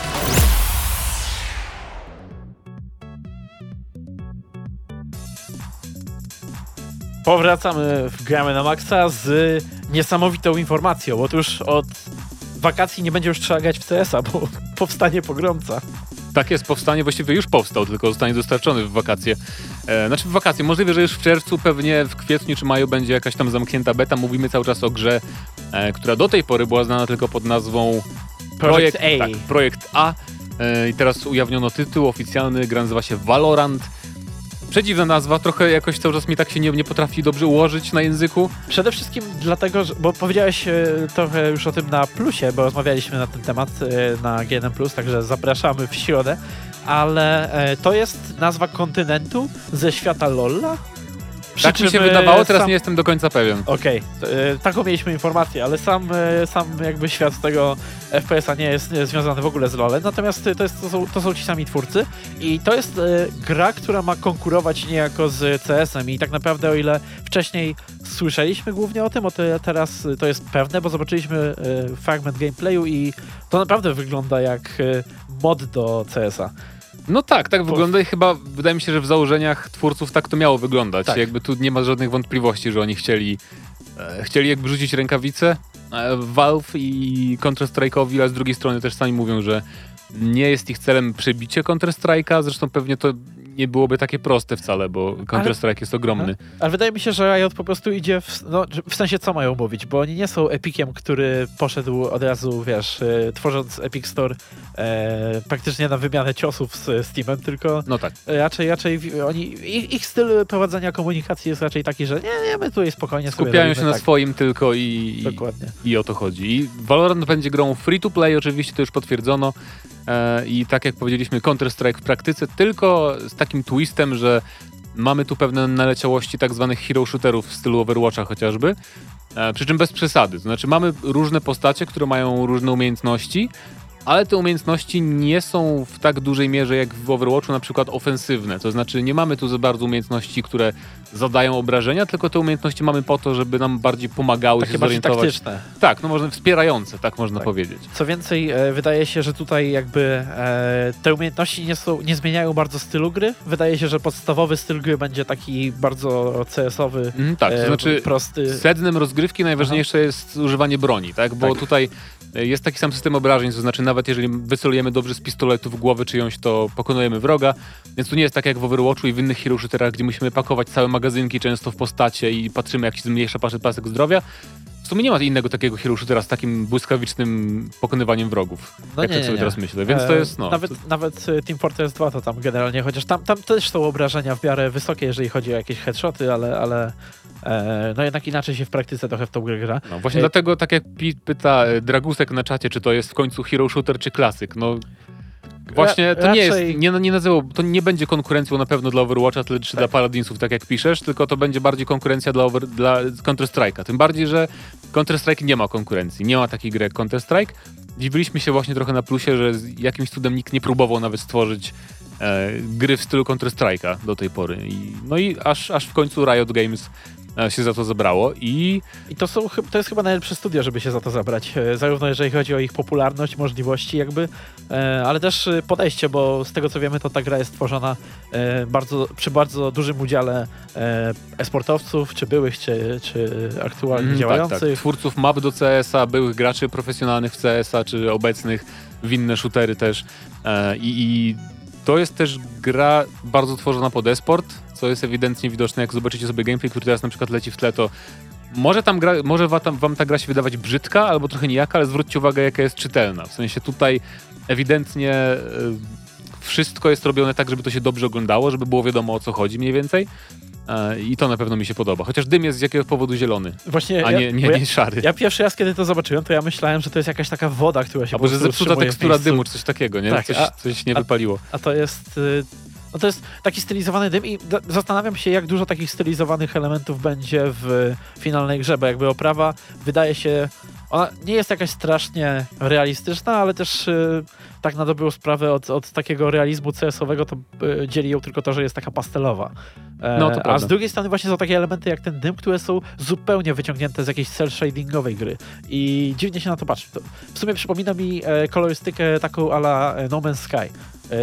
Powracamy w Gramy na Maxa z niesamowitą informacją. Otóż od wakacji nie będzie już trzeba grać w CS-a, bo powstanie pogromca. Tak jest, powstanie właściwie już powstał, tylko zostanie dostarczony w wakacje. E, znaczy w wakacje, możliwe, że już w czerwcu, pewnie w kwietniu czy maju będzie jakaś tam zamknięta beta. Mówimy cały czas o grze, e, która do tej pory była znana tylko pod nazwą Projekt A. Tak, projekt A. E, I teraz ujawniono tytuł oficjalny, gra nazywa się Valorant. Przedziwna nazwa, trochę jakoś cały czas mi tak się nie, nie potrafi dobrze ułożyć na języku. Przede wszystkim dlatego, że, bo powiedziałeś e, trochę już o tym na plusie, bo rozmawialiśmy na ten temat e, na GNM+, także zapraszamy w środę, ale to jest nazwa kontynentu ze świata LoL'a? Tak mi się wydawało, teraz sam- nie jestem do końca pewien. Okej, to, e, taką mieliśmy informację, ale sam, e, sam jakby świat tego FPS-a nie jest związany w ogóle z LoLem, natomiast e, to, jest, to, są, to są ci sami twórcy i to jest gra, która ma konkurować niejako z CS-em i tak naprawdę o ile wcześniej słyszeliśmy głównie o tym, o tyle teraz to jest pewne, bo zobaczyliśmy fragment gameplayu i to naprawdę wygląda jak mod do CS-a. No tak, tak wygląda i chyba wydaje mi się, że w założeniach twórców tak to miało wyglądać. Tak. Jakby tu nie ma żadnych wątpliwości, że oni chcieli e, chcieli jakby rzucić rękawice e, Valve i Counter-Strike'owi, ale z drugiej strony też sami mówią, że nie jest ich celem przebicie Counter-Strike'a, zresztą pewnie to nie byłoby takie proste wcale, bo Counter-Strike jest ogromny. Ale wydaje mi się, że Riot po prostu idzie w, no, w sensie co mają mówić, bo oni nie są Epiciem, który poszedł od razu, wiesz, e, tworząc Epic Store e, praktycznie na wymianę ciosów z Steamem, tylko No tak. raczej, raczej w- oni, ich, ich styl prowadzenia komunikacji jest raczej taki, że nie, nie, my tutaj spokojnie Skupiają się na tak. swoim tylko i, i, Dokładnie. I o to chodzi. I Valorant będzie grą free to play, oczywiście to już potwierdzono. E, I tak jak powiedzieliśmy, Counter-Strike w praktyce, tylko z takim twistem, że mamy tu pewne naleciałości tak zwanych hero shooterów w stylu Overwatcha chociażby. E, przy czym bez przesady. To znaczy mamy różne postacie, które mają różne umiejętności, ale te umiejętności nie są w tak dużej mierze jak w Overwatchu na przykład ofensywne. To znaczy nie mamy tu za bardzo umiejętności, które zadają obrażenia, tylko te umiejętności mamy po to, żeby nam bardziej pomagały Takie się zorientować. taktyczne. Tak, no można wspierające, tak można Tak. powiedzieć. Co więcej, e, wydaje się, że tutaj jakby e, te umiejętności nie, są, nie zmieniają bardzo stylu gry. Wydaje się, że podstawowy styl gry będzie taki bardzo CS-owy, Mhm, tak, to e, znaczy prosty. sednem rozgrywki najważniejsze jest używanie broni, tak? Bo Tak. tutaj e, jest taki sam system obrażeń, to znaczy nawet jeżeli wycelujemy dobrze z pistoletu w głowę czyjąś, to pokonujemy wroga, więc tu nie jest tak jak w Overwatchu i w innych hero shooterach, gdzie musimy pakować całe magazynki często w postacie i patrzymy jak się zmniejsza pasek zdrowia. W sumie nie ma innego takiego hero shootera z takim błyskawicznym pokonywaniem wrogów. No jak nie, tak nie, sobie nie. teraz myślę, więc to E, jest no... Nawet, nawet e, Team Fortress 2 to tam generalnie, chociaż tam, tam też są obrażenia w miarę wysokie, jeżeli chodzi o jakieś headshoty, ale, ale e, no jednak inaczej się w praktyce trochę w tą grę gra. No właśnie Ej. dlatego, tak jak pyta e, Dragusek na czacie, czy to jest w końcu hero shooter czy klasyk, no właśnie to nie jest, nie, nie nazywał, to nie będzie konkurencją na pewno dla Overwatcha czy Tak. dla Paladinsów, tak jak piszesz, tylko to będzie bardziej konkurencja dla, over, dla Counter-Strike'a. Tym bardziej, że Counter-Strike nie ma konkurencji, nie ma takiej gry jak Counter-Strike. Dziwiliśmy się właśnie trochę na plusie, że z jakimś cudem nikt nie próbował nawet stworzyć e, gry w stylu Counter-Strike'a do tej pory. I, no i aż, aż w końcu Riot Games się za to zabrało i I to, są, to jest chyba najlepsze studio, żeby się za to zabrać. E, Zarówno jeżeli chodzi o ich popularność, możliwości jakby, e, ale też e, podejście, bo z tego co wiemy, to ta gra jest tworzona e, bardzo, przy bardzo dużym udziale e, e-sportowców, czy byłych, czy, czy aktualnie Mhm, działających. Tak, tak. Twórców map do CS-a, byłych graczy profesjonalnych w CS-a, czy obecnych w inne shootery też. E, i, I to jest też gra bardzo tworzona pod esport, co jest ewidentnie widoczne, jak zobaczycie sobie gameplay, który teraz na przykład leci w tle, to może, tam gra, może wam ta gra się wydawać brzydka albo trochę nijaka, ale zwróćcie uwagę, jaka jest czytelna. W sensie tutaj ewidentnie e, wszystko jest robione tak, żeby to się dobrze oglądało, żeby było wiadomo o co chodzi mniej więcej. E, I to na pewno mi się podoba. Chociaż dym jest z jakiegoś powodu zielony, Właśnie a ja, nie, nie, ja, nie szary. ja pierwszy raz, kiedy to zobaczyłem, to ja myślałem, że to jest jakaś taka woda, która się Albo że zepsuta tekstura dymu, czy coś takiego, nie? Tak, coś, a- coś nie a- wypaliło. A to jest. No to jest taki stylizowany dym i zastanawiam się, jak dużo takich stylizowanych elementów będzie w finalnej grze, bo jakby oprawa wydaje się ona nie jest jakaś strasznie realistyczna, ale też y, tak na dobrą sprawę od, od takiego realizmu CS-owego to y, dzieli ją tylko to, że jest taka pastelowa. E, No, to a prawda. z drugiej strony właśnie są takie elementy jak ten dym, które są zupełnie wyciągnięte z jakiejś cel shadingowej gry i dziwnie się na to patrzy. To w sumie przypomina mi e, kolorystykę taką ala e, No Man's Sky,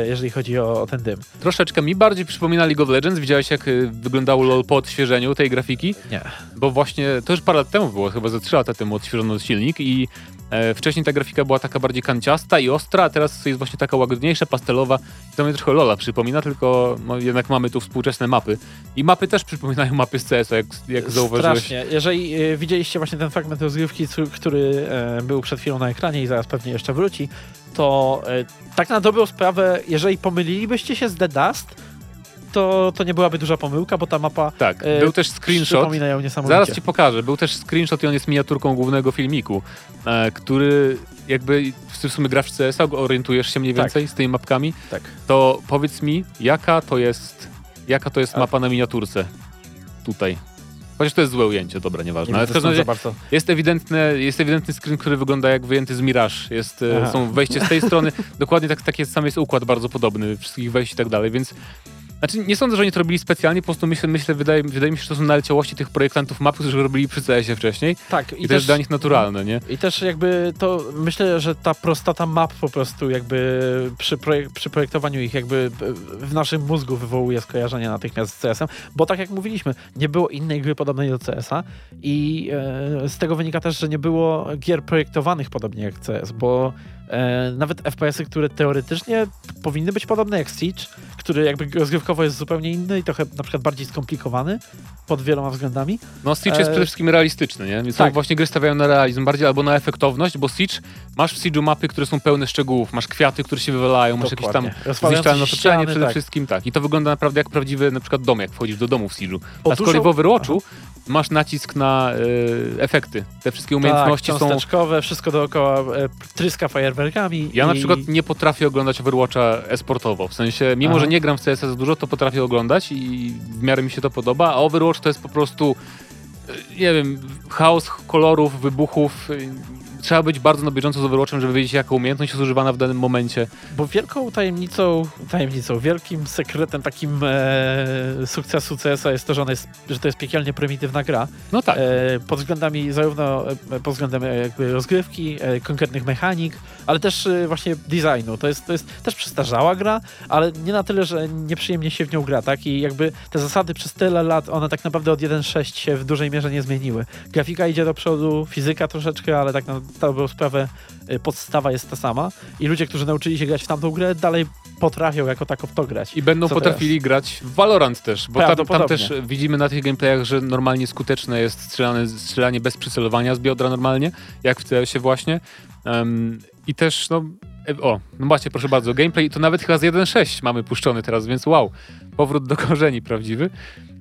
jeżeli chodzi o, o ten dym. Troszeczkę mi bardziej przypomina League of Legends. Widziałeś, jak y, wyglądało LoL po odświeżeniu tej grafiki? Nie. Bo właśnie, to już parę lat temu było, chyba ze 3 lata temu odświeżono silnik i e, wcześniej ta grafika była taka bardziej kanciasta i ostra, a teraz jest właśnie taka łagodniejsza, pastelowa. I to mnie trochę Lola przypomina, tylko no, jednak mamy tu współczesne mapy. I mapy też przypominają mapy z CS-a, jak, jak zauważyłeś. Strasznie. Jeżeli e, widzieliście właśnie ten fragment rozgrywki, który e, był przed chwilą na ekranie i zaraz pewnie jeszcze wróci, to e, tak na dobrą sprawę, jeżeli pomylilibyście się z The Dust, to, to nie byłaby duża pomyłka, bo ta mapa Tak, e, był też screenshot. Zaraz ci pokażę. Był też screenshot i on jest miniaturką głównego filmiku, e, który jakby w sumie grasz w CS-a, orientujesz się mniej Tak. więcej z tymi mapkami. Tak. To powiedz mi, jaka to jest, jaka to jest A- mapa na miniaturce tutaj. Chociaż to jest złe ujęcie, dobra, nieważne. Nie Ale w każdym razie jest ewidentny, jest ewidentny screen, który wygląda jak wyjęty z Mirage. Jest, e, Aha. są wejście z tej strony, dokładnie tak, taki sam jest układ bardzo podobny, wszystkich wejść i tak dalej, więc znaczy, nie sądzę, że oni to robili specjalnie, po prostu myślę, myślę wydaje, wydaje mi się, że to są naleciałości tych projektantów map, którzy robili przy CS-ie wcześniej Tak, i, to jest dla nich naturalne, nie? I też jakby to myślę, że ta prostota map po prostu jakby przy, projek- przy projektowaniu ich jakby w naszym mózgu wywołuje skojarzenia natychmiast z CS-em, bo tak jak mówiliśmy, nie było innej gry podobnej do CS-a i e, z tego wynika też, że nie było gier projektowanych podobnie jak CS, bo e, nawet FPS-y, które teoretycznie powinny być podobne jak Siege, który jakby rozgrywkowo jest zupełnie inny i trochę na przykład bardziej skomplikowany pod wieloma względami, No Siege jest E, przede wszystkim realistyczny, nie? Więc tak. właśnie gry stawiają na realizm bardziej albo na efektowność, bo Siege, masz w Siege'u mapy, które są pełne szczegółów, masz kwiaty, które się wywalają, masz jakieś tam Dokładnie. Zniszczalne otoczenie przede tak. wszystkim, tak. I to wygląda naprawdę jak prawdziwy na przykład dom, jak wchodzisz do domu w Siege'u. A z kolei w Overwatchu masz nacisk na e, efekty. Te wszystkie umiejętności tak, są... wszystko dookoła e, tryska fajerwerkami. Ja na i- przykład nie potrafię oglądać Overwatcha esportowo. W sensie, mimo Aha. że nie gram w CS za dużo, to potrafię oglądać i w miarę mi się to podoba, a Overwatch to jest po prostu e, nie wiem, chaos kolorów, wybuchów. Trzeba być bardzo na bieżąco z Overwatchem, żeby wiedzieć, jaka umiejętność jest używana w danym momencie. Bo wielką tajemnicą, tajemnicą, wielkim sekretem takim e, sukcesu CS-a jest to, że, jest, że to jest piekielnie prymitywna gra. No tak. E, pod względami zarówno e, pod względem e, jakby rozgrywki, e, konkretnych mechanik, ale też e, właśnie designu. To jest, to jest też przestarzała gra, ale nie na tyle, że nieprzyjemnie się w nią gra, tak? I jakby te zasady przez tyle lat, one tak naprawdę od 1.6 się w dużej mierze nie zmieniły. Grafika idzie do przodu, fizyka troszeczkę, ale tak na dobrą sprawę e, podstawa jest ta sama. I ludzie, którzy nauczyli się grać w tamtą grę, dalej potrafią jako tako w to grać. I będą Co potrafili grać w Valorant też, bo tam, tam też widzimy na tych gameplayach, że normalnie skuteczne jest strzelanie, strzelanie bez przycelowania z biodra normalnie, jak w CS-ie właśnie. Em, I też, no, e, o, no macie proszę bardzo, gameplay to nawet chyba z 1.6 mamy puszczony teraz, więc wow, powrót do korzeni prawdziwy.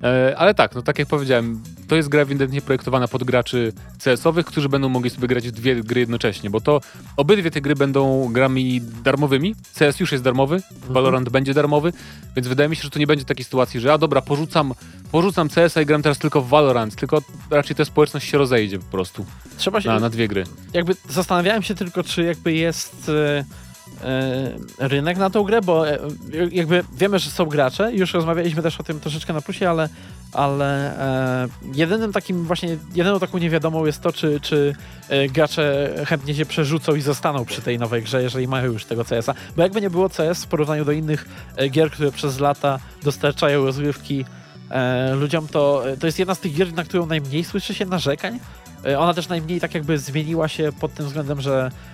E, ale tak, no tak jak powiedziałem, to jest gra ewidentnie projektowana pod graczy CS-owych, którzy będą mogli sobie grać w dwie gry jednocześnie, bo to obydwie te gry będą grami darmowymi. CS już jest darmowy, Valorant będzie darmowy, więc wydaje mi się, że tu nie będzie takiej sytuacji, że a dobra, porzucam, porzucam CS-a i gram teraz tylko w Valorant, tylko raczej ta społeczność się rozejdzie po prostu Trzeba się, na, na dwie gry. jakby zastanawiałem się tylko, czy jakby jest e, rynek na tą grę, bo e, jakby wiemy, że są gracze, już rozmawialiśmy też o tym troszeczkę na plusie, ale, ale e, jedynym takim właśnie, jedyną taką niewiadomą jest to, czy, czy e, gracze chętnie się przerzucą i zostaną przy tej nowej grze, jeżeli mają już tego CS-a, bo jakby nie było CS w porównaniu do innych e, gier, które przez lata dostarczają rozgrywki e, ludziom, to, to jest jedna z tych gier, na którą najmniej słyszy się narzekań. E, Ona też najmniej tak jakby zmieniła się pod tym względem, że e,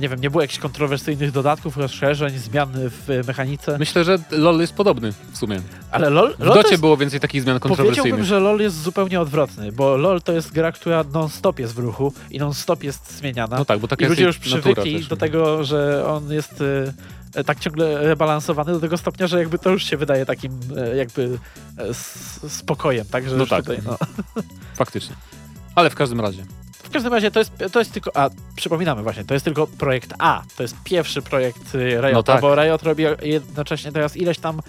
nie wiem, nie było jakichś kontrowersyjnych dodatków, rozszerzeń, zmian w mechanice. Myślę, że LoL jest podobny w sumie. Ale LOL, W LOL to Docie jest, było więcej takich zmian powiedziałbym, kontrowersyjnych. że LOL jest zupełnie odwrotny, bo LOL to jest gra, która non-stop jest w ruchu i non-stop jest zmieniana. No tak, bo taka I jest ludzie już przywykli też. do tego, że on jest e, tak ciągle rebalansowany do tego stopnia, że jakby to już się wydaje takim e, jakby e, spokojem, tak? Że No tak. Tutaj, no. Faktycznie. Ale w każdym razie. W każdym razie to jest, to jest tylko, a przypominamy właśnie, to jest tylko projekt A, to jest pierwszy projekt y, Riota, No tak. bo Riot robi jednocześnie teraz ileś tam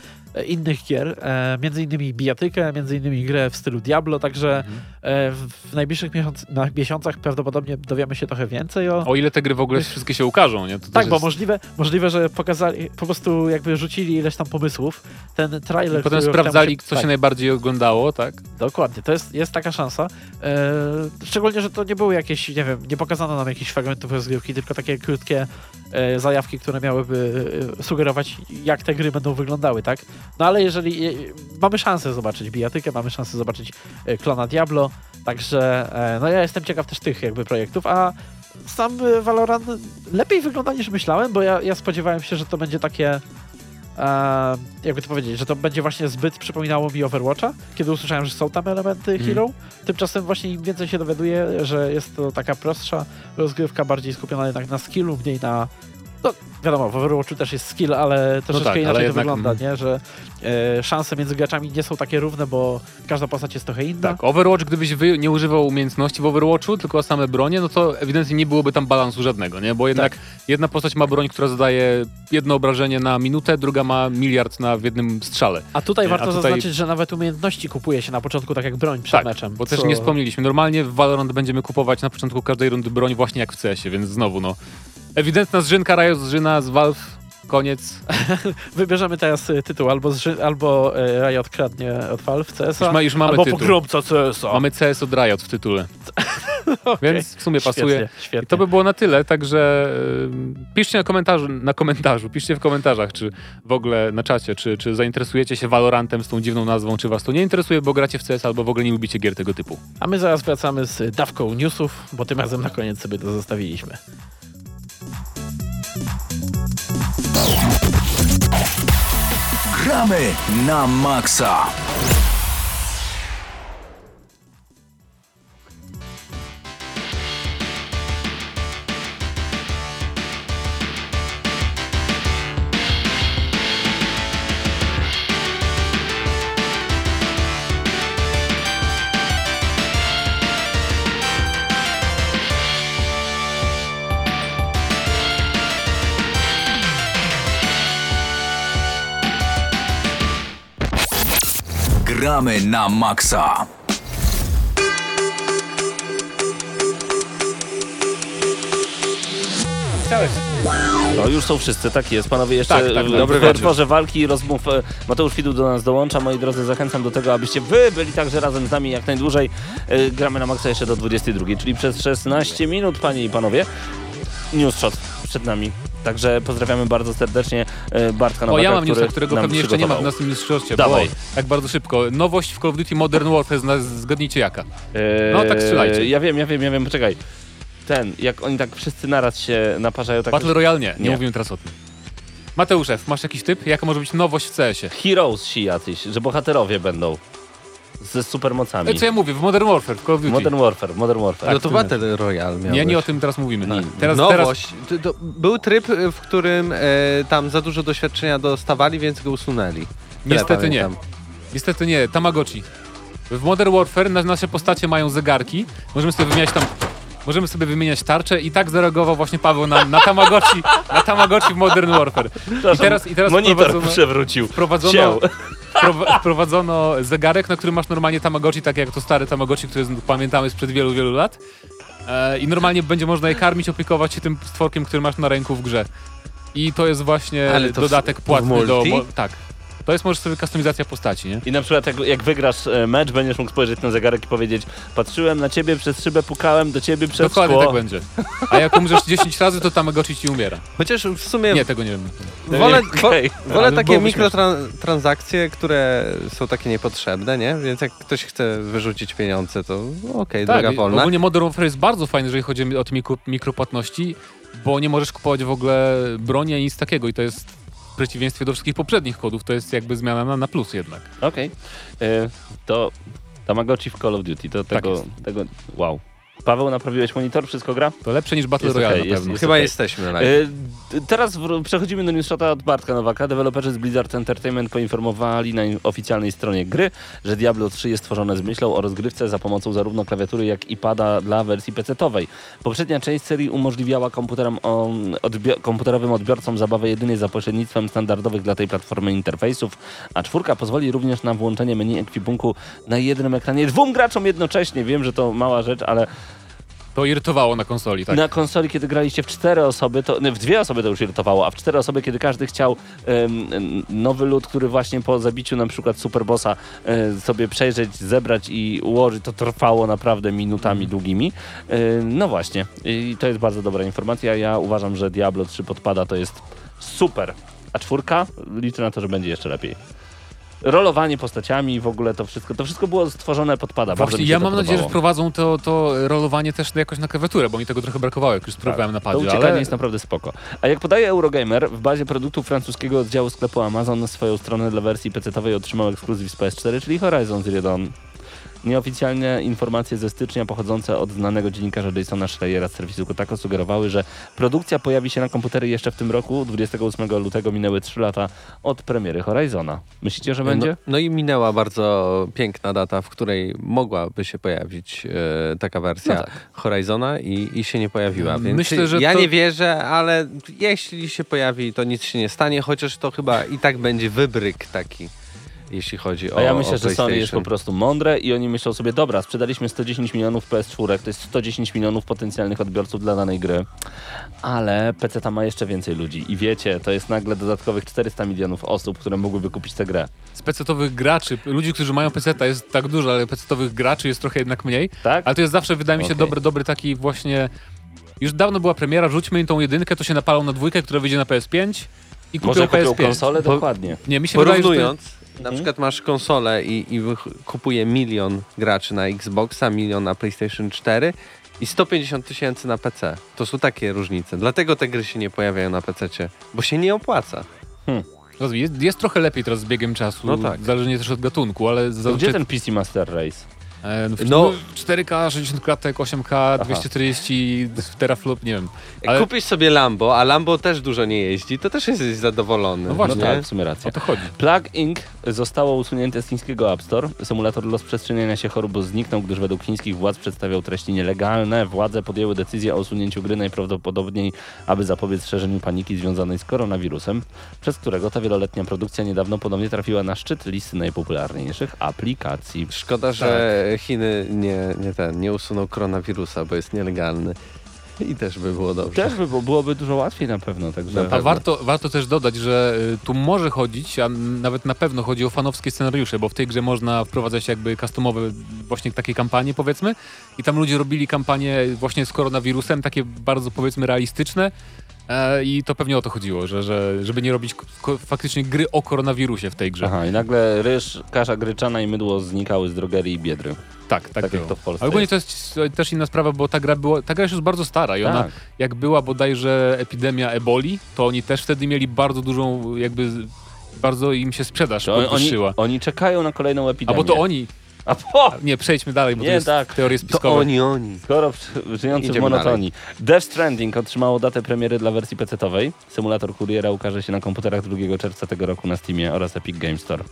innych gier, e, między innymi bijatykę, między innymi grę w stylu Diablo, także Mhm. e, w, najbliższych miesiąc, na, miesiącach prawdopodobnie dowiemy się trochę więcej o... O ile te gry w ogóle wszystkie się ukażą, nie? To tak, bo jest... możliwe, możliwe, że pokazali, po prostu jakby rzucili ileś tam pomysłów. Ten trailer, Potem który sprawdzali, się, co tak, się najbardziej oglądało, tak? Dokładnie, to jest, jest taka szansa. E, szczególnie, że to nie były jakieś, nie wiem, nie pokazano nam jakichś fragmentów rozgrywki, tylko takie krótkie zajawki, które miałyby sugerować, jak te gry będą wyglądały, tak? No ale jeżeli e, mamy szansę zobaczyć bijatykę, mamy szansę zobaczyć e, klona Diablo, także e, no ja jestem ciekaw też tych jakby projektów, a sam e, Valorant lepiej wygląda niż myślałem, bo ja, ja spodziewałem się, że to będzie takie e, jakby to powiedzieć, że to będzie właśnie zbyt przypominało mi Overwatcha, kiedy usłyszałem, że są tam elementy Mhm. Hero. Tymczasem właśnie im więcej się dowiaduję, że jest to taka prostsza rozgrywka, bardziej skupiona jednak na skillu, mniej na no wiadomo, w Overwatchu też jest skill, ale troszeczkę tak, ale inaczej to jednak, wygląda, mm. nie? Że e, szanse między graczami nie są takie równe, bo każda postać jest trochę inna. Tak, Overwatch, gdybyś wy nie używał umiejętności w Overwatchu, tylko same bronie, no to ewidentnie nie byłoby tam balansu żadnego, nie? Bo jednak Tak. jedna postać ma broń, która zadaje jedno obrażenie na minutę, druga ma miliard na w jednym strzale. A tutaj Nie, warto a tutaj- zaznaczyć, że nawet umiejętności kupuje się na początku tak jak broń przed Tak, meczem. bo też co- nie wspomnieliśmy. Normalnie w Valorant będziemy kupować na początku każdej rundy broń właśnie jak w CS-ie, więc znowu no. Ewidentna zrzynka, Riot zżyna z Valve, koniec. Wybierzemy teraz y, tytuł albo, albo y, Riot kradnie od Valve CS-a, Już, ma, już mamy albo tytuł. pogromca CS-a. Mamy CS od Riot w tytule. Okej. Więc w sumie pasuje. Świetnie, świetnie. I to by było na tyle, także y, piszcie na komentarzu, na komentarzu, piszcie w komentarzach, czy w ogóle na czacie, czy, czy zainteresujecie się Valorantem z tą dziwną nazwą, czy was to nie interesuje, bo gracie w CS albo w ogóle nie lubicie gier tego typu. A my zaraz wracamy z dawką newsów, bo tym razem na koniec sobie to zostawiliśmy. Gramy na maksa. Gramy na maksa. No już są wszyscy, tak jest. Panowie, jeszcze Tak, tak, w- dobry w wieczór. porze walki i rozmów e, Mateusz Widul do nas dołącza. Moi drodzy, zachęcam do tego, abyście wy byli także razem z nami jak najdłużej. E, Gramy na maksa jeszcze do 22, czyli przez 16 minut, panie i panowie. News shot przed nami. Także pozdrawiamy bardzo serdecznie e, Bartka O, Nowaka, ja mam newsa, którego pewnie jeszcze nie ma w naszym newsshotcie, Dawaj. bo tak bardzo szybko. Nowość w Call of Duty Modern Warfare, zgadnijcie jaka. E, No, tak strzelajcie. Ja wiem, ja wiem, ja wiem, poczekaj. Ten, jak oni tak wszyscy naraz się naparzają, tak... Battle Royale nie, nie, Nie. mówimy teraz o tym. Mateuszew, masz jakiś typ? Jaka może być nowość w CS-ie? Heroes si jacyś, że bohaterowie będą ze supermocami. E, Co ja mówię, w Modern Warfare, w Call of Duty. Modern Warfare, Modern Warfare. no to Battle Royale miał nie, nie o tym teraz mówimy. No, Nie. Teraz, teraz Nowość. To, to był tryb, y, w którym e, tam za dużo doświadczenia dostawali, więc go usunęli. Tyle Niestety nie. Niestety nie, Tamagotchi. W Modern Warfare na, nasze postacie mają zegarki, możemy sobie wymieniać tam... Możemy sobie wymieniać tarcze i tak zareagował właśnie Paweł na, na Tamagotchi, na Tamagotchi w Modern Warfare. I teraz, i teraz Monitor przewrócił. wprowadzono, wprowadzono zegarek, na którym masz normalnie Tamagotchi, tak jak to stare Tamagotchi, które pamiętamy sprzed wielu, wielu lat. E, I normalnie będzie można je karmić, opiekować się tym stworkiem, który masz na ręku w grze. I to jest właśnie Ale to w- dodatek w płatny do... multi? Mo- tak. To jest może sobie kustomizacja postaci, nie? I na przykład jak, jak wygrasz e, mecz, będziesz mógł spojrzeć na zegarek i powiedzieć patrzyłem na ciebie przez szybę, pukałem do ciebie przez Dokładnie szkło. tak będzie. A jak umrzesz 10 razy, to Tamagotchi ci umiera. Chociaż w sumie Nie, tego nie wiem. wolę, wo, Okej. wolę Ale takie mikrotransakcje, które są takie niepotrzebne, nie? Więc jak ktoś chce wyrzucić pieniądze, to okej, droga Tak, i wolna. ogólnie Modern Warfare jest bardzo fajny, jeżeli chodzi o te mikro, mikropłatności, bo nie możesz kupować w ogóle broni ani nic takiego i to jest w przeciwieństwie do wszystkich poprzednich kodów, to jest jakby zmiana na, na plus jednak. Okej. E, To Tamagotchi w Call of Duty, to tego, jest. tego wow. Paweł, naprawiłeś monitor? Wszystko gra? To lepsze niż Battle Royale okej, na pewno. jest Chyba okej. jesteśmy live. E, d- Teraz w, przechodzimy do newsshota od Bartka Nowaka. Deweloperzy z Blizzard Entertainment poinformowali na oficjalnej stronie gry, że Diablo 3 jest stworzone z myślą o rozgrywce za pomocą zarówno klawiatury, jak i pada dla wersji PC-towej. Poprzednia część serii umożliwiała komputerom o, odbio- komputerowym odbiorcom zabawę jedynie za pośrednictwem standardowych dla tej platformy interfejsów, a czwórka pozwoli również na włączenie menu ekwipunku na jednym ekranie dwóm graczom jednocześnie. Wiem, że to mała rzecz, ale To irytowało na konsoli, tak. na konsoli, kiedy graliście w cztery osoby, to w dwie osoby to już irytowało, a w cztery osoby, kiedy każdy chciał nowy lud, który właśnie po zabiciu na przykład Superbossa e, sobie przejrzeć, zebrać i ułożyć, to trwało naprawdę minutami długimi. E, no właśnie, i to jest bardzo dobra informacja. Ja uważam, że Diablo 3 podpada to jest super. A czwórka? Liczę na to, że będzie jeszcze lepiej. Rolowanie postaciami, w ogóle to wszystko, to wszystko było stworzone podpada. Bardzo Właśnie, ja to mam nadzieję, że wprowadzą to, to rolowanie też jakoś na klawiaturę, bo mi tego trochę brakowało, jak już spróbowałem na To padzie, uciekanie ale jest naprawdę spoko. A jak podaje Eurogamer, w bazie produktów francuskiego oddziału sklepu Amazon swoją stronę dla wersji PC-owej otrzymał ekskluzyw z PS4, czyli Horizon Zero Dawn. Nieoficjalne informacje ze stycznia pochodzące od znanego dziennikarza Jasona Schreiera z serwisu Kotaku sugerowały, że produkcja pojawi się na komputery jeszcze w tym roku. 28 lutego minęły 3 lata od premiery Horizona. Myślicie, że będzie? No, no i minęła bardzo piękna data, w której mogłaby się pojawić e, taka wersja No tak. Horizona i, i się nie pojawiła. Więc Myślę, że ja to- nie wierzę, ale jeśli się pojawi, to nic się nie stanie, chociaż to chyba i tak będzie wybryk taki, jeśli chodzi o A ja myślę, że Sony jest po prostu mądre i oni myślą sobie, dobra, sprzedaliśmy 110 milionów PS4, to jest 110 milionów potencjalnych odbiorców dla danej gry, ale PC ta ma jeszcze więcej ludzi i wiecie, to jest nagle dodatkowych 400 milionów osób, które mogłyby kupić tę grę. z pecetowych graczy, ludzi, którzy mają peceta jest tak dużo, ale pecetowych graczy jest trochę jednak mniej, Tak? ale to jest zawsze, wydaje mi się, Okej. dobry, dobry taki właśnie... Już dawno była premiera, rzućmy im tą jedynkę, to się napalą na dwójkę, która wyjdzie na PS5 i kupią Może kupią PS5. konsolę? Bo- Dokładnie. Nie, mi się wydaje, że to, Porównując, na Mhm. przykład masz konsolę i, i kupuje milion graczy na Xboxa, milion na PlayStation 4 i 150 tysięcy na PC. To są takie różnice. Dlatego te gry się nie pojawiają na PC, bo się nie opłaca. Rozumiem, jest, jest trochę lepiej teraz z biegiem czasu, No tak. zależnie też od gatunku, ale zazwyczaj... gdzie ten PC Master Race? E, no, w- No. no, 4K, 60 klatek, 8K, 240 teraflop, nie wiem. Jak Ale kupisz sobie Lambo, a Lambo też dużo nie jeździ, to też jesteś zadowolony. No właśnie, No tak, w sumie racja. o to chodzi. Plug Inc. zostało usunięte z chińskiego App Store. Symulator rozprzestrzeniania się chorób zniknął, gdyż według chińskich władz przedstawiał treści nielegalne. Władze podjęły decyzję o usunięciu gry najprawdopodobniej, aby zapobiec szerzeniu paniki związanej z koronawirusem, przez którego ta wieloletnia produkcja niedawno ponownie trafiła na szczyt listy najpopularniejszych aplikacji. Szkoda, że Tak. Chiny nie, nie, ten, nie usuną koronawirusa, bo jest nielegalny. I też by było dobrze. Też by, było- byłoby dużo łatwiej na pewno, także... Na A warto, warto też dodać, że y, tu może chodzić, a nawet na pewno chodzi o fanowskie scenariusze, bo w tej grze można wprowadzać jakby customowe właśnie takie kampanie powiedzmy i tam ludzie robili kampanie właśnie z koronawirusem, takie bardzo powiedzmy realistyczne i to pewnie o to chodziło, że, że żeby nie robić faktycznie gry o koronawirusie w tej grze. Aha, i nagle ryż, kasza gryczana i mydło znikały z drogerii i biedry. Tak, tak, Tak jak było. to w Polsce Ale ogólnie to jest e, też inna sprawa, bo ta gra, była, ta gra już jest bardzo stara i ona Tak. jak była bodajże epidemia eboli, to oni też wtedy mieli bardzo dużą jakby bardzo im się sprzedaż To oni, podwyższyła. oni czekają na kolejną A epidemię. bo to oni. A po! Nie, przejdźmy dalej, bo Nie, to jest tak. teorie To oni, oni. Skoro żyjący w Idziemy monotonii. Death Stranding otrzymało datę premiery dla wersji PC-owej. Symulator kuriera ukaże się na komputerach 2 czerwca tego roku na Steamie oraz Epic Game Store.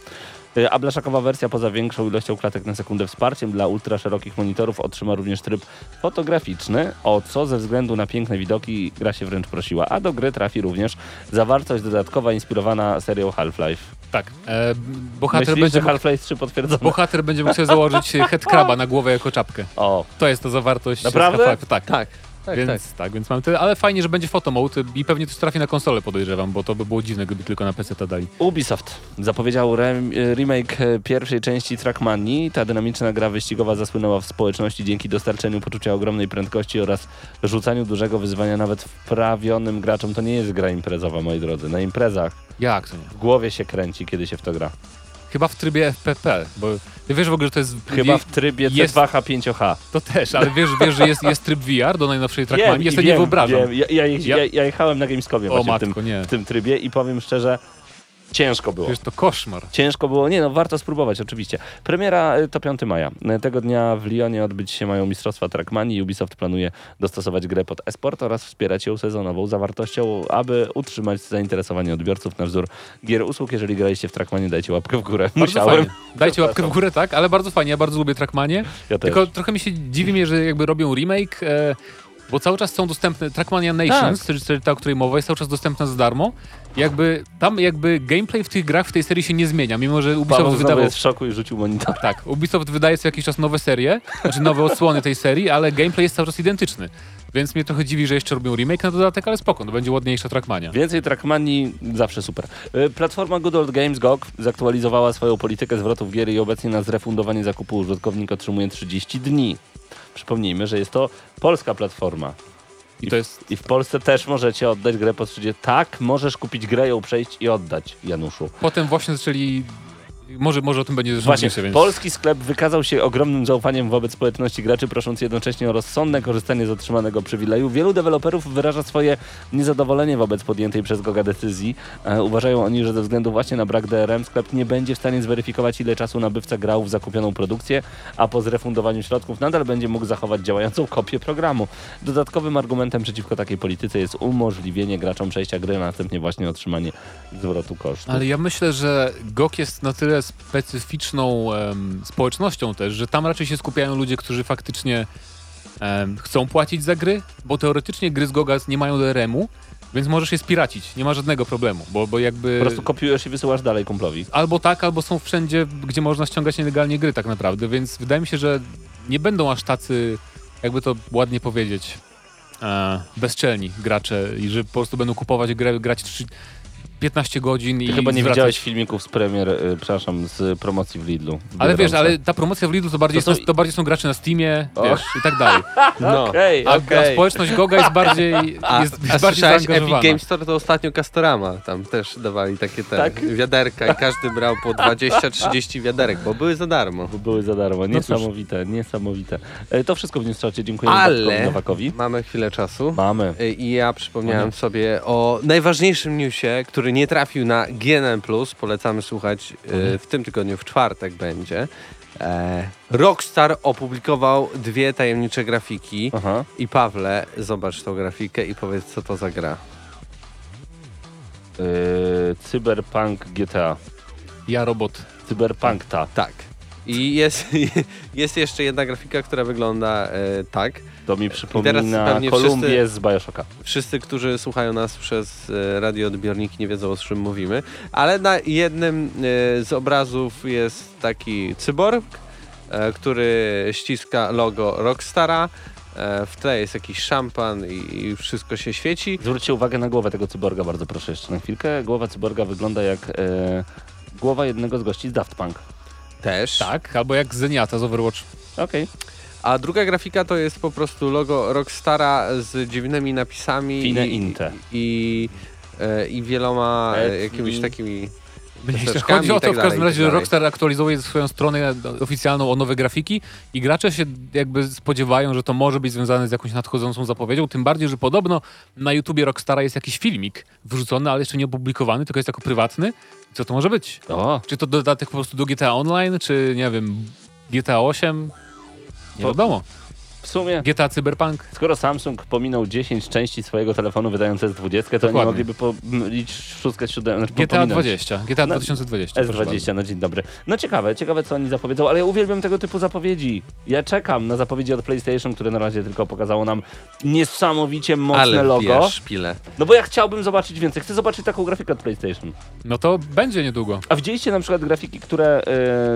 Y, A blaszakowa wersja poza większą ilością klatek na sekundę wsparciem dla ultra szerokich monitorów otrzyma również tryb fotograficzny, o co ze względu na piękne widoki gra się wręcz prosiła. A do gry trafi również zawartość dodatkowa inspirowana serią Half-Life. Tak. E, bohater, Myślisz, będzie Half-Life 3 potwierdzony? bohater będzie sobie założyć headcraba na głowę jako czapkę. O, To jest ta zawartość. Naprawdę? Half-Life, Tak. Tak, tak, więc, tak. tak. więc mamy tyle, ale fajnie, że będzie photomode i pewnie też trafi na konsolę podejrzewam, bo to by było dziwne, gdyby tylko na PC to dali. Ubisoft zapowiedział rem, remake e, pierwszej części Trackmanii. Ta dynamiczna gra wyścigowa zasłynęła w społeczności dzięki dostarczeniu poczucia ogromnej prędkości oraz rzucaniu dużego wyzwania nawet wprawionym graczom. To nie jest gra imprezowa, moi drodzy. Na imprezach Jak to nie? w głowie się kręci, kiedy się w to gra. Chyba w trybie FPP, bo ty wiesz w ogóle, że to jest... Chyba w trybie jest- C2H5H. To też, ale wiesz, wiesz że jest, jest tryb VR do najnowszej Trackmanii? Ja sobie nie wyobrażam. wiem. Ja, ja, ja, Ja- jechałem na Gamescomie O właśnie w matko, tym, nie. w tym trybie i powiem szczerze, Ciężko było. Wiesz, to koszmar. Ciężko było, nie no, warto spróbować oczywiście. Premiera y, to 5 maja. Y, Tego dnia w Lyonie odbyć się mają Mistrzostwa Trackmanii. Ubisoft planuje dostosować grę pod esport oraz wspierać ją sezonową zawartością, aby utrzymać zainteresowanie odbiorców na wzór gier usług. Jeżeli graliście w Trackmanie, dajcie łapkę w górę. Bardzo Musiałem. fajnie. Dajcie łapkę w górę, tak, ale bardzo fajnie, ja bardzo lubię Trackmanie. Ja. Tylko trochę mi się dziwi mnie, że jakby robią remake, e, bo cały czas są dostępne Trackmania Nations, Tak. czyli ta, o której mowa, jest cały czas dostępna za darmo. Jakby tam jakby gameplay w tych grach w tej serii się nie zmienia, mimo że Paweł Ubisoft znowu wydawał... jest w szoku i rzucił monitor. Tak, Ubisoft wydaje co jakiś czas nowe serie, znaczy nowe odsłony tej serii, ale gameplay jest cały czas identyczny. Więc mnie trochę dziwi, że jeszcze robią remake na dodatek, ale spoko, no będzie ładniejsza Trackmania. Więcej Trackmanii zawsze super. Y, Platforma Good Old Games GOG zaktualizowała swoją politykę zwrotów gier i obecnie na zrefundowanie zakupu użytkownik otrzymuje 30 dni. Przypomnijmy, że jest to polska platforma. I to jest I w Polsce też możecie oddać grę po 30. Tak, możesz kupić grę, ją przejść i oddać, Januszu. Potem właśnie zaczęli. Może, może o tym będzie zresztą Właśnie, więc. polski sklep wykazał się ogromnym zaufaniem wobec społeczności graczy, prosząc jednocześnie o rozsądne korzystanie z otrzymanego przywileju. Wielu deweloperów wyraża swoje niezadowolenie wobec podjętej przez Goga decyzji. E, uważają oni, że ze względu właśnie na brak DRM sklep nie będzie w stanie zweryfikować, ile czasu nabywca grał w zakupioną produkcję, a po zrefundowaniu środków nadal będzie mógł zachować działającą kopię programu. Dodatkowym argumentem przeciwko takiej polityce jest umożliwienie graczom przejścia gry, a następnie właśnie otrzymanie zwrotu kosztów. Ale ja myślę, że GOG jest na tyle specyficzną em, społecznością też, że tam raczej się skupiają ludzie, którzy faktycznie em, chcą płacić za gry, bo teoretycznie gry z GOGA nie mają DRM-u, więc możesz je spiracić, nie ma żadnego problemu, bo, bo jakby... Po prostu kopiujesz i wysyłasz dalej kumplowi. Albo tak, albo są wszędzie, gdzie można ściągać nielegalnie gry tak naprawdę, więc wydaje mi się, że nie będą aż tacy, jakby to ładnie powiedzieć, e, bezczelni gracze i że po prostu będą kupować grę, grać 15 godzin Ty i chyba nie zwracać. widziałeś filmików z premier, y, przepraszam, z promocji w Lidlu. w Ale wiesz, ale ta promocja w Lidlu to bardziej, To są- to bardziej są gracze na Steamie, O. wiesz, i tak dalej. No. Okej, A, a okej. społeczność Goga jest bardziej, A, jest, a jest bardziej słyszałeś, Epic. Game Store to ostatnio Castorama, tam też dawali takie te Tak? wiaderka i każdy brał po 20-30 wiaderek, bo były za darmo. Bo były za darmo. cóż. Niesamowite, niesamowite. E, To wszystko w Newschacie. Dziękujemy Ale Nowakowi. mamy chwilę czasu. Mamy. Y, I ja przypomniałem sobie o najważniejszym newsie, który nie trafił na GNM+. Polecamy słuchać y, w tym tygodniu, w czwartek będzie. E, Rockstar opublikował dwie tajemnicze grafiki. Aha. I Pawle, zobacz tą grafikę i powiedz, co to za gra. E, Cyberpunk GTA. Ja robot. Cyberpunk ta. Tak. I jest, jest jeszcze jedna grafika, która wygląda e, tak. To mi przypomina Kolumbię wszyscy- z Bioshocka. Wszyscy, którzy słuchają nas przez e, radioodbiorniki nie wiedzą o czym mówimy, ale na jednym e, z obrazów jest taki cyborg, e, który ściska logo Rockstara. W tle jest jakiś szampan i, wszystko się świeci. Zwróćcie uwagę na głowę tego cyborga bardzo proszę jeszcze na chwilkę. Głowa cyborga wygląda jak e, głowa jednego z gości z Daft Punk. Też. Tak, albo jak Zeniata z Overwatch. Okej. A druga grafika to jest po prostu logo Rockstara z dziwnymi napisami Fine i, Inte. i, e, i wieloma e, Etni. jakimiś takimi Jeśli chodzi o i to tak w każdym i razie, tak. Rockstar aktualizuje swoją stronę oficjalną o nowe grafiki i gracze się jakby spodziewają, że to może być związane z jakąś nadchodzącą zapowiedzią, tym bardziej, że podobno na YouTubie Rockstara jest jakiś filmik wrzucony, ale jeszcze nie opublikowany, tylko jest jako prywatny. Co to może być? O, Czy to dodatek po prostu do GTA Online, czy nie wiem, GTA 8? Nie wiadomo. W sumie GTA Cyberpunk? Skoro Samsung pominął 10 części swojego telefonu wydając S20, to Dokładnie. nie mogliby pomylić szóstkę, siódemkę, znaczy GTA pominąć 20. GTA No, 2020. proszę bardzo. S20, no dzień dobry. No ciekawe, ciekawe co oni zapowiedzą, ale ja uwielbiam tego typu zapowiedzi. Ja czekam na zapowiedzi od PlayStation, które na razie tylko pokazało nam niesamowicie mocne ale logo. wiesz. No bo ja chciałbym zobaczyć więcej. Chcę zobaczyć taką grafikę od PlayStation. No to będzie niedługo. A widzieliście na przykład grafiki, które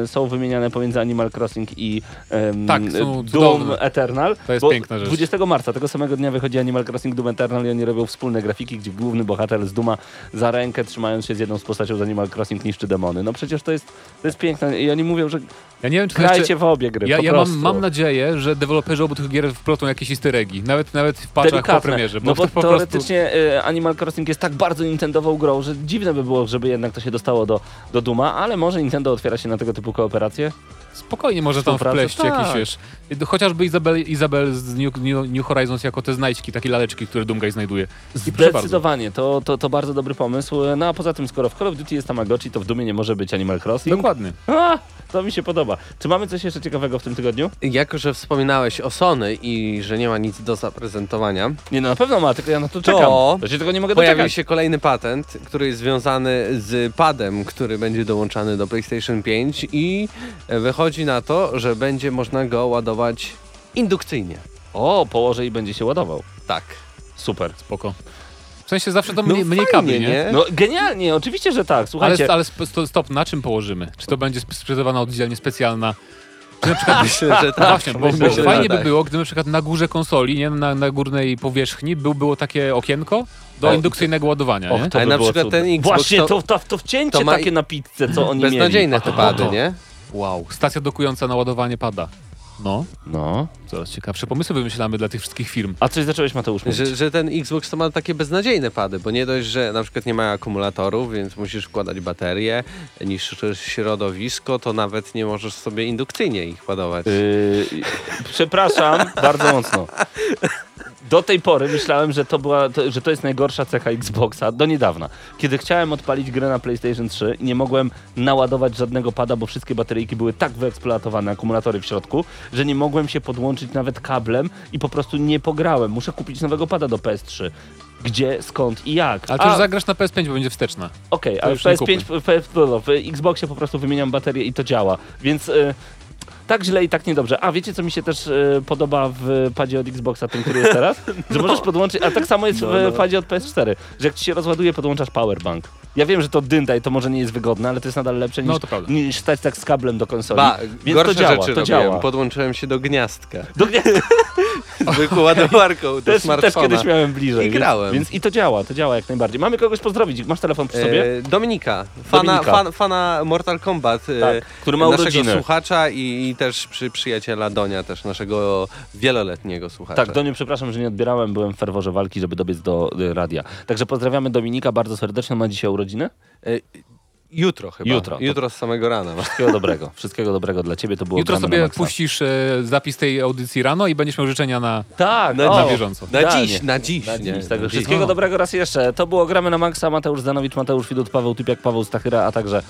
e, są wymieniane pomiędzy Animal Crossing i em, Tak, są Doom cudowne. Eternal? To jest piękna rzecz. 20 marca, tego samego dnia wychodzi Animal Crossing Doom Eternal i oni robią wspólne grafiki, gdzie główny bohater z Duma za rękę, trzymając się z jedną z postacią z Animal Crossing, niszczy demony. No przecież to jest, to jest piękne i oni mówią, że Ja nie wiem, czy grajcie jeszcze... w obie gry, Ja, ja prostu. mam, mam nadzieję, że deweloperzy obu tych gier wplotą jakieś easter eggi. Nawet, nawet w patchach po premierze. Bo no bo to po prostu... teoretycznie y, Animal Crossing jest tak bardzo Nintendową grą, że dziwne by było, żeby jednak to się dostało do, do Duma, ale może Nintendo otwiera się na tego typu kooperacje? Spokojnie może tam wpleść Tak. wiesz, chociażby Izabel, Izabel z New, New, New Horizons jako te znajdźki, takie laleczki, które Doomguy znajduje. Zdecydowanie, to, to, to bardzo dobry pomysł. No a poza tym, skoro w Call of Duty jest Tamagotchi, to w Dumie nie może być Animal Crossing. Dokładnie. A, to mi się podoba. Czy mamy coś jeszcze ciekawego w tym tygodniu? Jako, że wspominałeś o Sony i że nie ma nic do zaprezentowania, Nie, no na pewno ma, tylko ja na to czekam. To To się tego nie mogę pojawił doczekać. się kolejny patent, który jest związany z padem, który będzie dołączany do PlayStation 5 i wychodzi na to, że będzie można go ładować indukcyjnie. O, położę i będzie się ładował. Tak. Super. Spoko. W sensie zawsze to No mniej, mniej fajnie, kabli, nie? nie? No genialnie, oczywiście, że tak. Ale, Słuchajcie, ale sp- sto- stop, na czym położymy? Czy to będzie sp- sprzedawana oddzielnie specjalna? Czy na przykład Myślę, że No tak. Właśnie, bo, Myślę, że fajnie by tak. było, gdyby na przykład na górze konsoli, nie, na, na górnej powierzchni był, było takie okienko do O, indukcyjnego ładowania, Och, to Ale by na przykład cudne. ten Xbox Właśnie to- to, to, wcięcie to ma takie na pizzę, co oni Beznadziejne mieli. te pady, nie? Wow, stacja dokująca na ładowanie pada. No, No. coraz ciekawsze pomysły wymyślamy dla tych wszystkich firm. A coś zacząłeś, Mateusz, mówić? Że, że ten Xbox to ma takie beznadziejne pady, bo nie dość, że na przykład nie ma akumulatorów, więc musisz wkładać baterie, niszczysz środowisko, to nawet nie możesz sobie indukcyjnie ich ładować. Yy, przepraszam bardzo mocno. Do tej pory myślałem, że to, była, to, że to jest najgorsza cecha Xboxa, do niedawna. Kiedy chciałem odpalić grę na PlayStation 3 i nie mogłem naładować żadnego pada, bo wszystkie bateryjki były tak wyeksploatowane, akumulatory w środku, że nie mogłem się podłączyć nawet kablem i po prostu nie pograłem. Muszę kupić nowego pada do PS3. Gdzie, skąd i jak? Ale to już zagrasz na PS5, bo będzie wsteczna. Okej, ale w już nie PS5, w, w, w Xboxie po prostu wymieniam baterię i to działa. Więc y, tak źle i tak niedobrze. A wiecie, co mi się też y, podoba w padzie od Xboxa, tym, który jest teraz? Że możesz podłączyć, a tak samo jest No, w no. padzie od PS4, że jak ci się rozładuje, podłączasz powerbank. Ja wiem, że to dynda i to może nie jest wygodne, ale to jest nadal lepsze niż, No, to prawda. niż stać tak z kablem do konsoli. Ba, Więc gorsze to działa, rzeczy to robiłem. działa. Podłączyłem się do gniazdka. Do, nie, Zwykłą ładowarką do też, też smartfona. kiedyś miałem bliżej. I grałem. Więc, więc i to działa, to działa jak najbardziej. Mamy kogoś pozdrowić. Masz telefon przy sobie? E, Dominika, fana, Dominika. Fan, fana Mortal Kombat, e, Tak, który ma naszego urodziny. słuchacza i też przy, przyjaciela Donia, też naszego wieloletniego słuchacza. Tak, Doniu, przepraszam, że nie odbierałem, byłem w ferworze walki, żeby dobiec do y, radia. Także pozdrawiamy Dominika bardzo serdecznie, ma dzisiaj urodziny. E, jutro chyba. Jutro. Jutro z samego rana. Wszystkiego dobrego, wszystkiego dobrego dla ciebie, to było Jutro sobie puścisz e, zapis tej audycji rano i będziesz miał życzenia na... Tak, Na- o, na bieżąco. Na dziś, na dziś. Na nie? dziś, także Na dziś. wszystkiego O. dobrego raz jeszcze. To było Gramy na Maxa, Mateusz Zanowicz, Mateusz Widut, Paweł Typiak, Paweł Stachyra, a także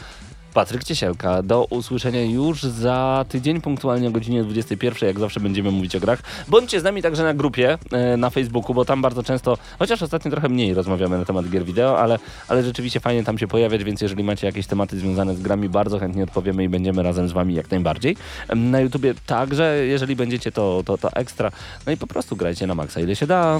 Patryk Ciesielka. Do usłyszenia już za tydzień, punktualnie o godzinie 21, jak zawsze będziemy mówić o grach. Bądźcie z nami także na grupie e, na Facebooku, bo tam bardzo często, chociaż ostatnio trochę mniej rozmawiamy na temat gier wideo, ale, ale rzeczywiście fajnie tam się pojawiać, więc jeżeli macie jakieś tematy związane z grami, bardzo chętnie odpowiemy i będziemy razem z wami jak najbardziej. Na YouTubie także, jeżeli będziecie, to, to, to ekstra. No i po prostu grajcie na maksa, ile się da.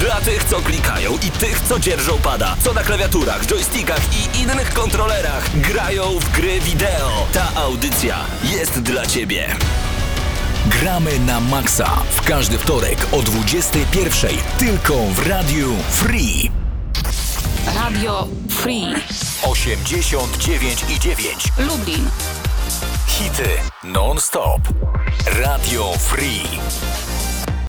Dla tych, co klikają i tych, co dzierżą pada, co na klawiaturach, joystickach i innych kontrolerach grają w gry wideo. Ta audycja jest dla Ciebie. Gramy na maksa w każdy wtorek o 21.00 tylko w Radiu Free. Radio Free 89 i 9. Lublin. Hity non-stop. Radio Free.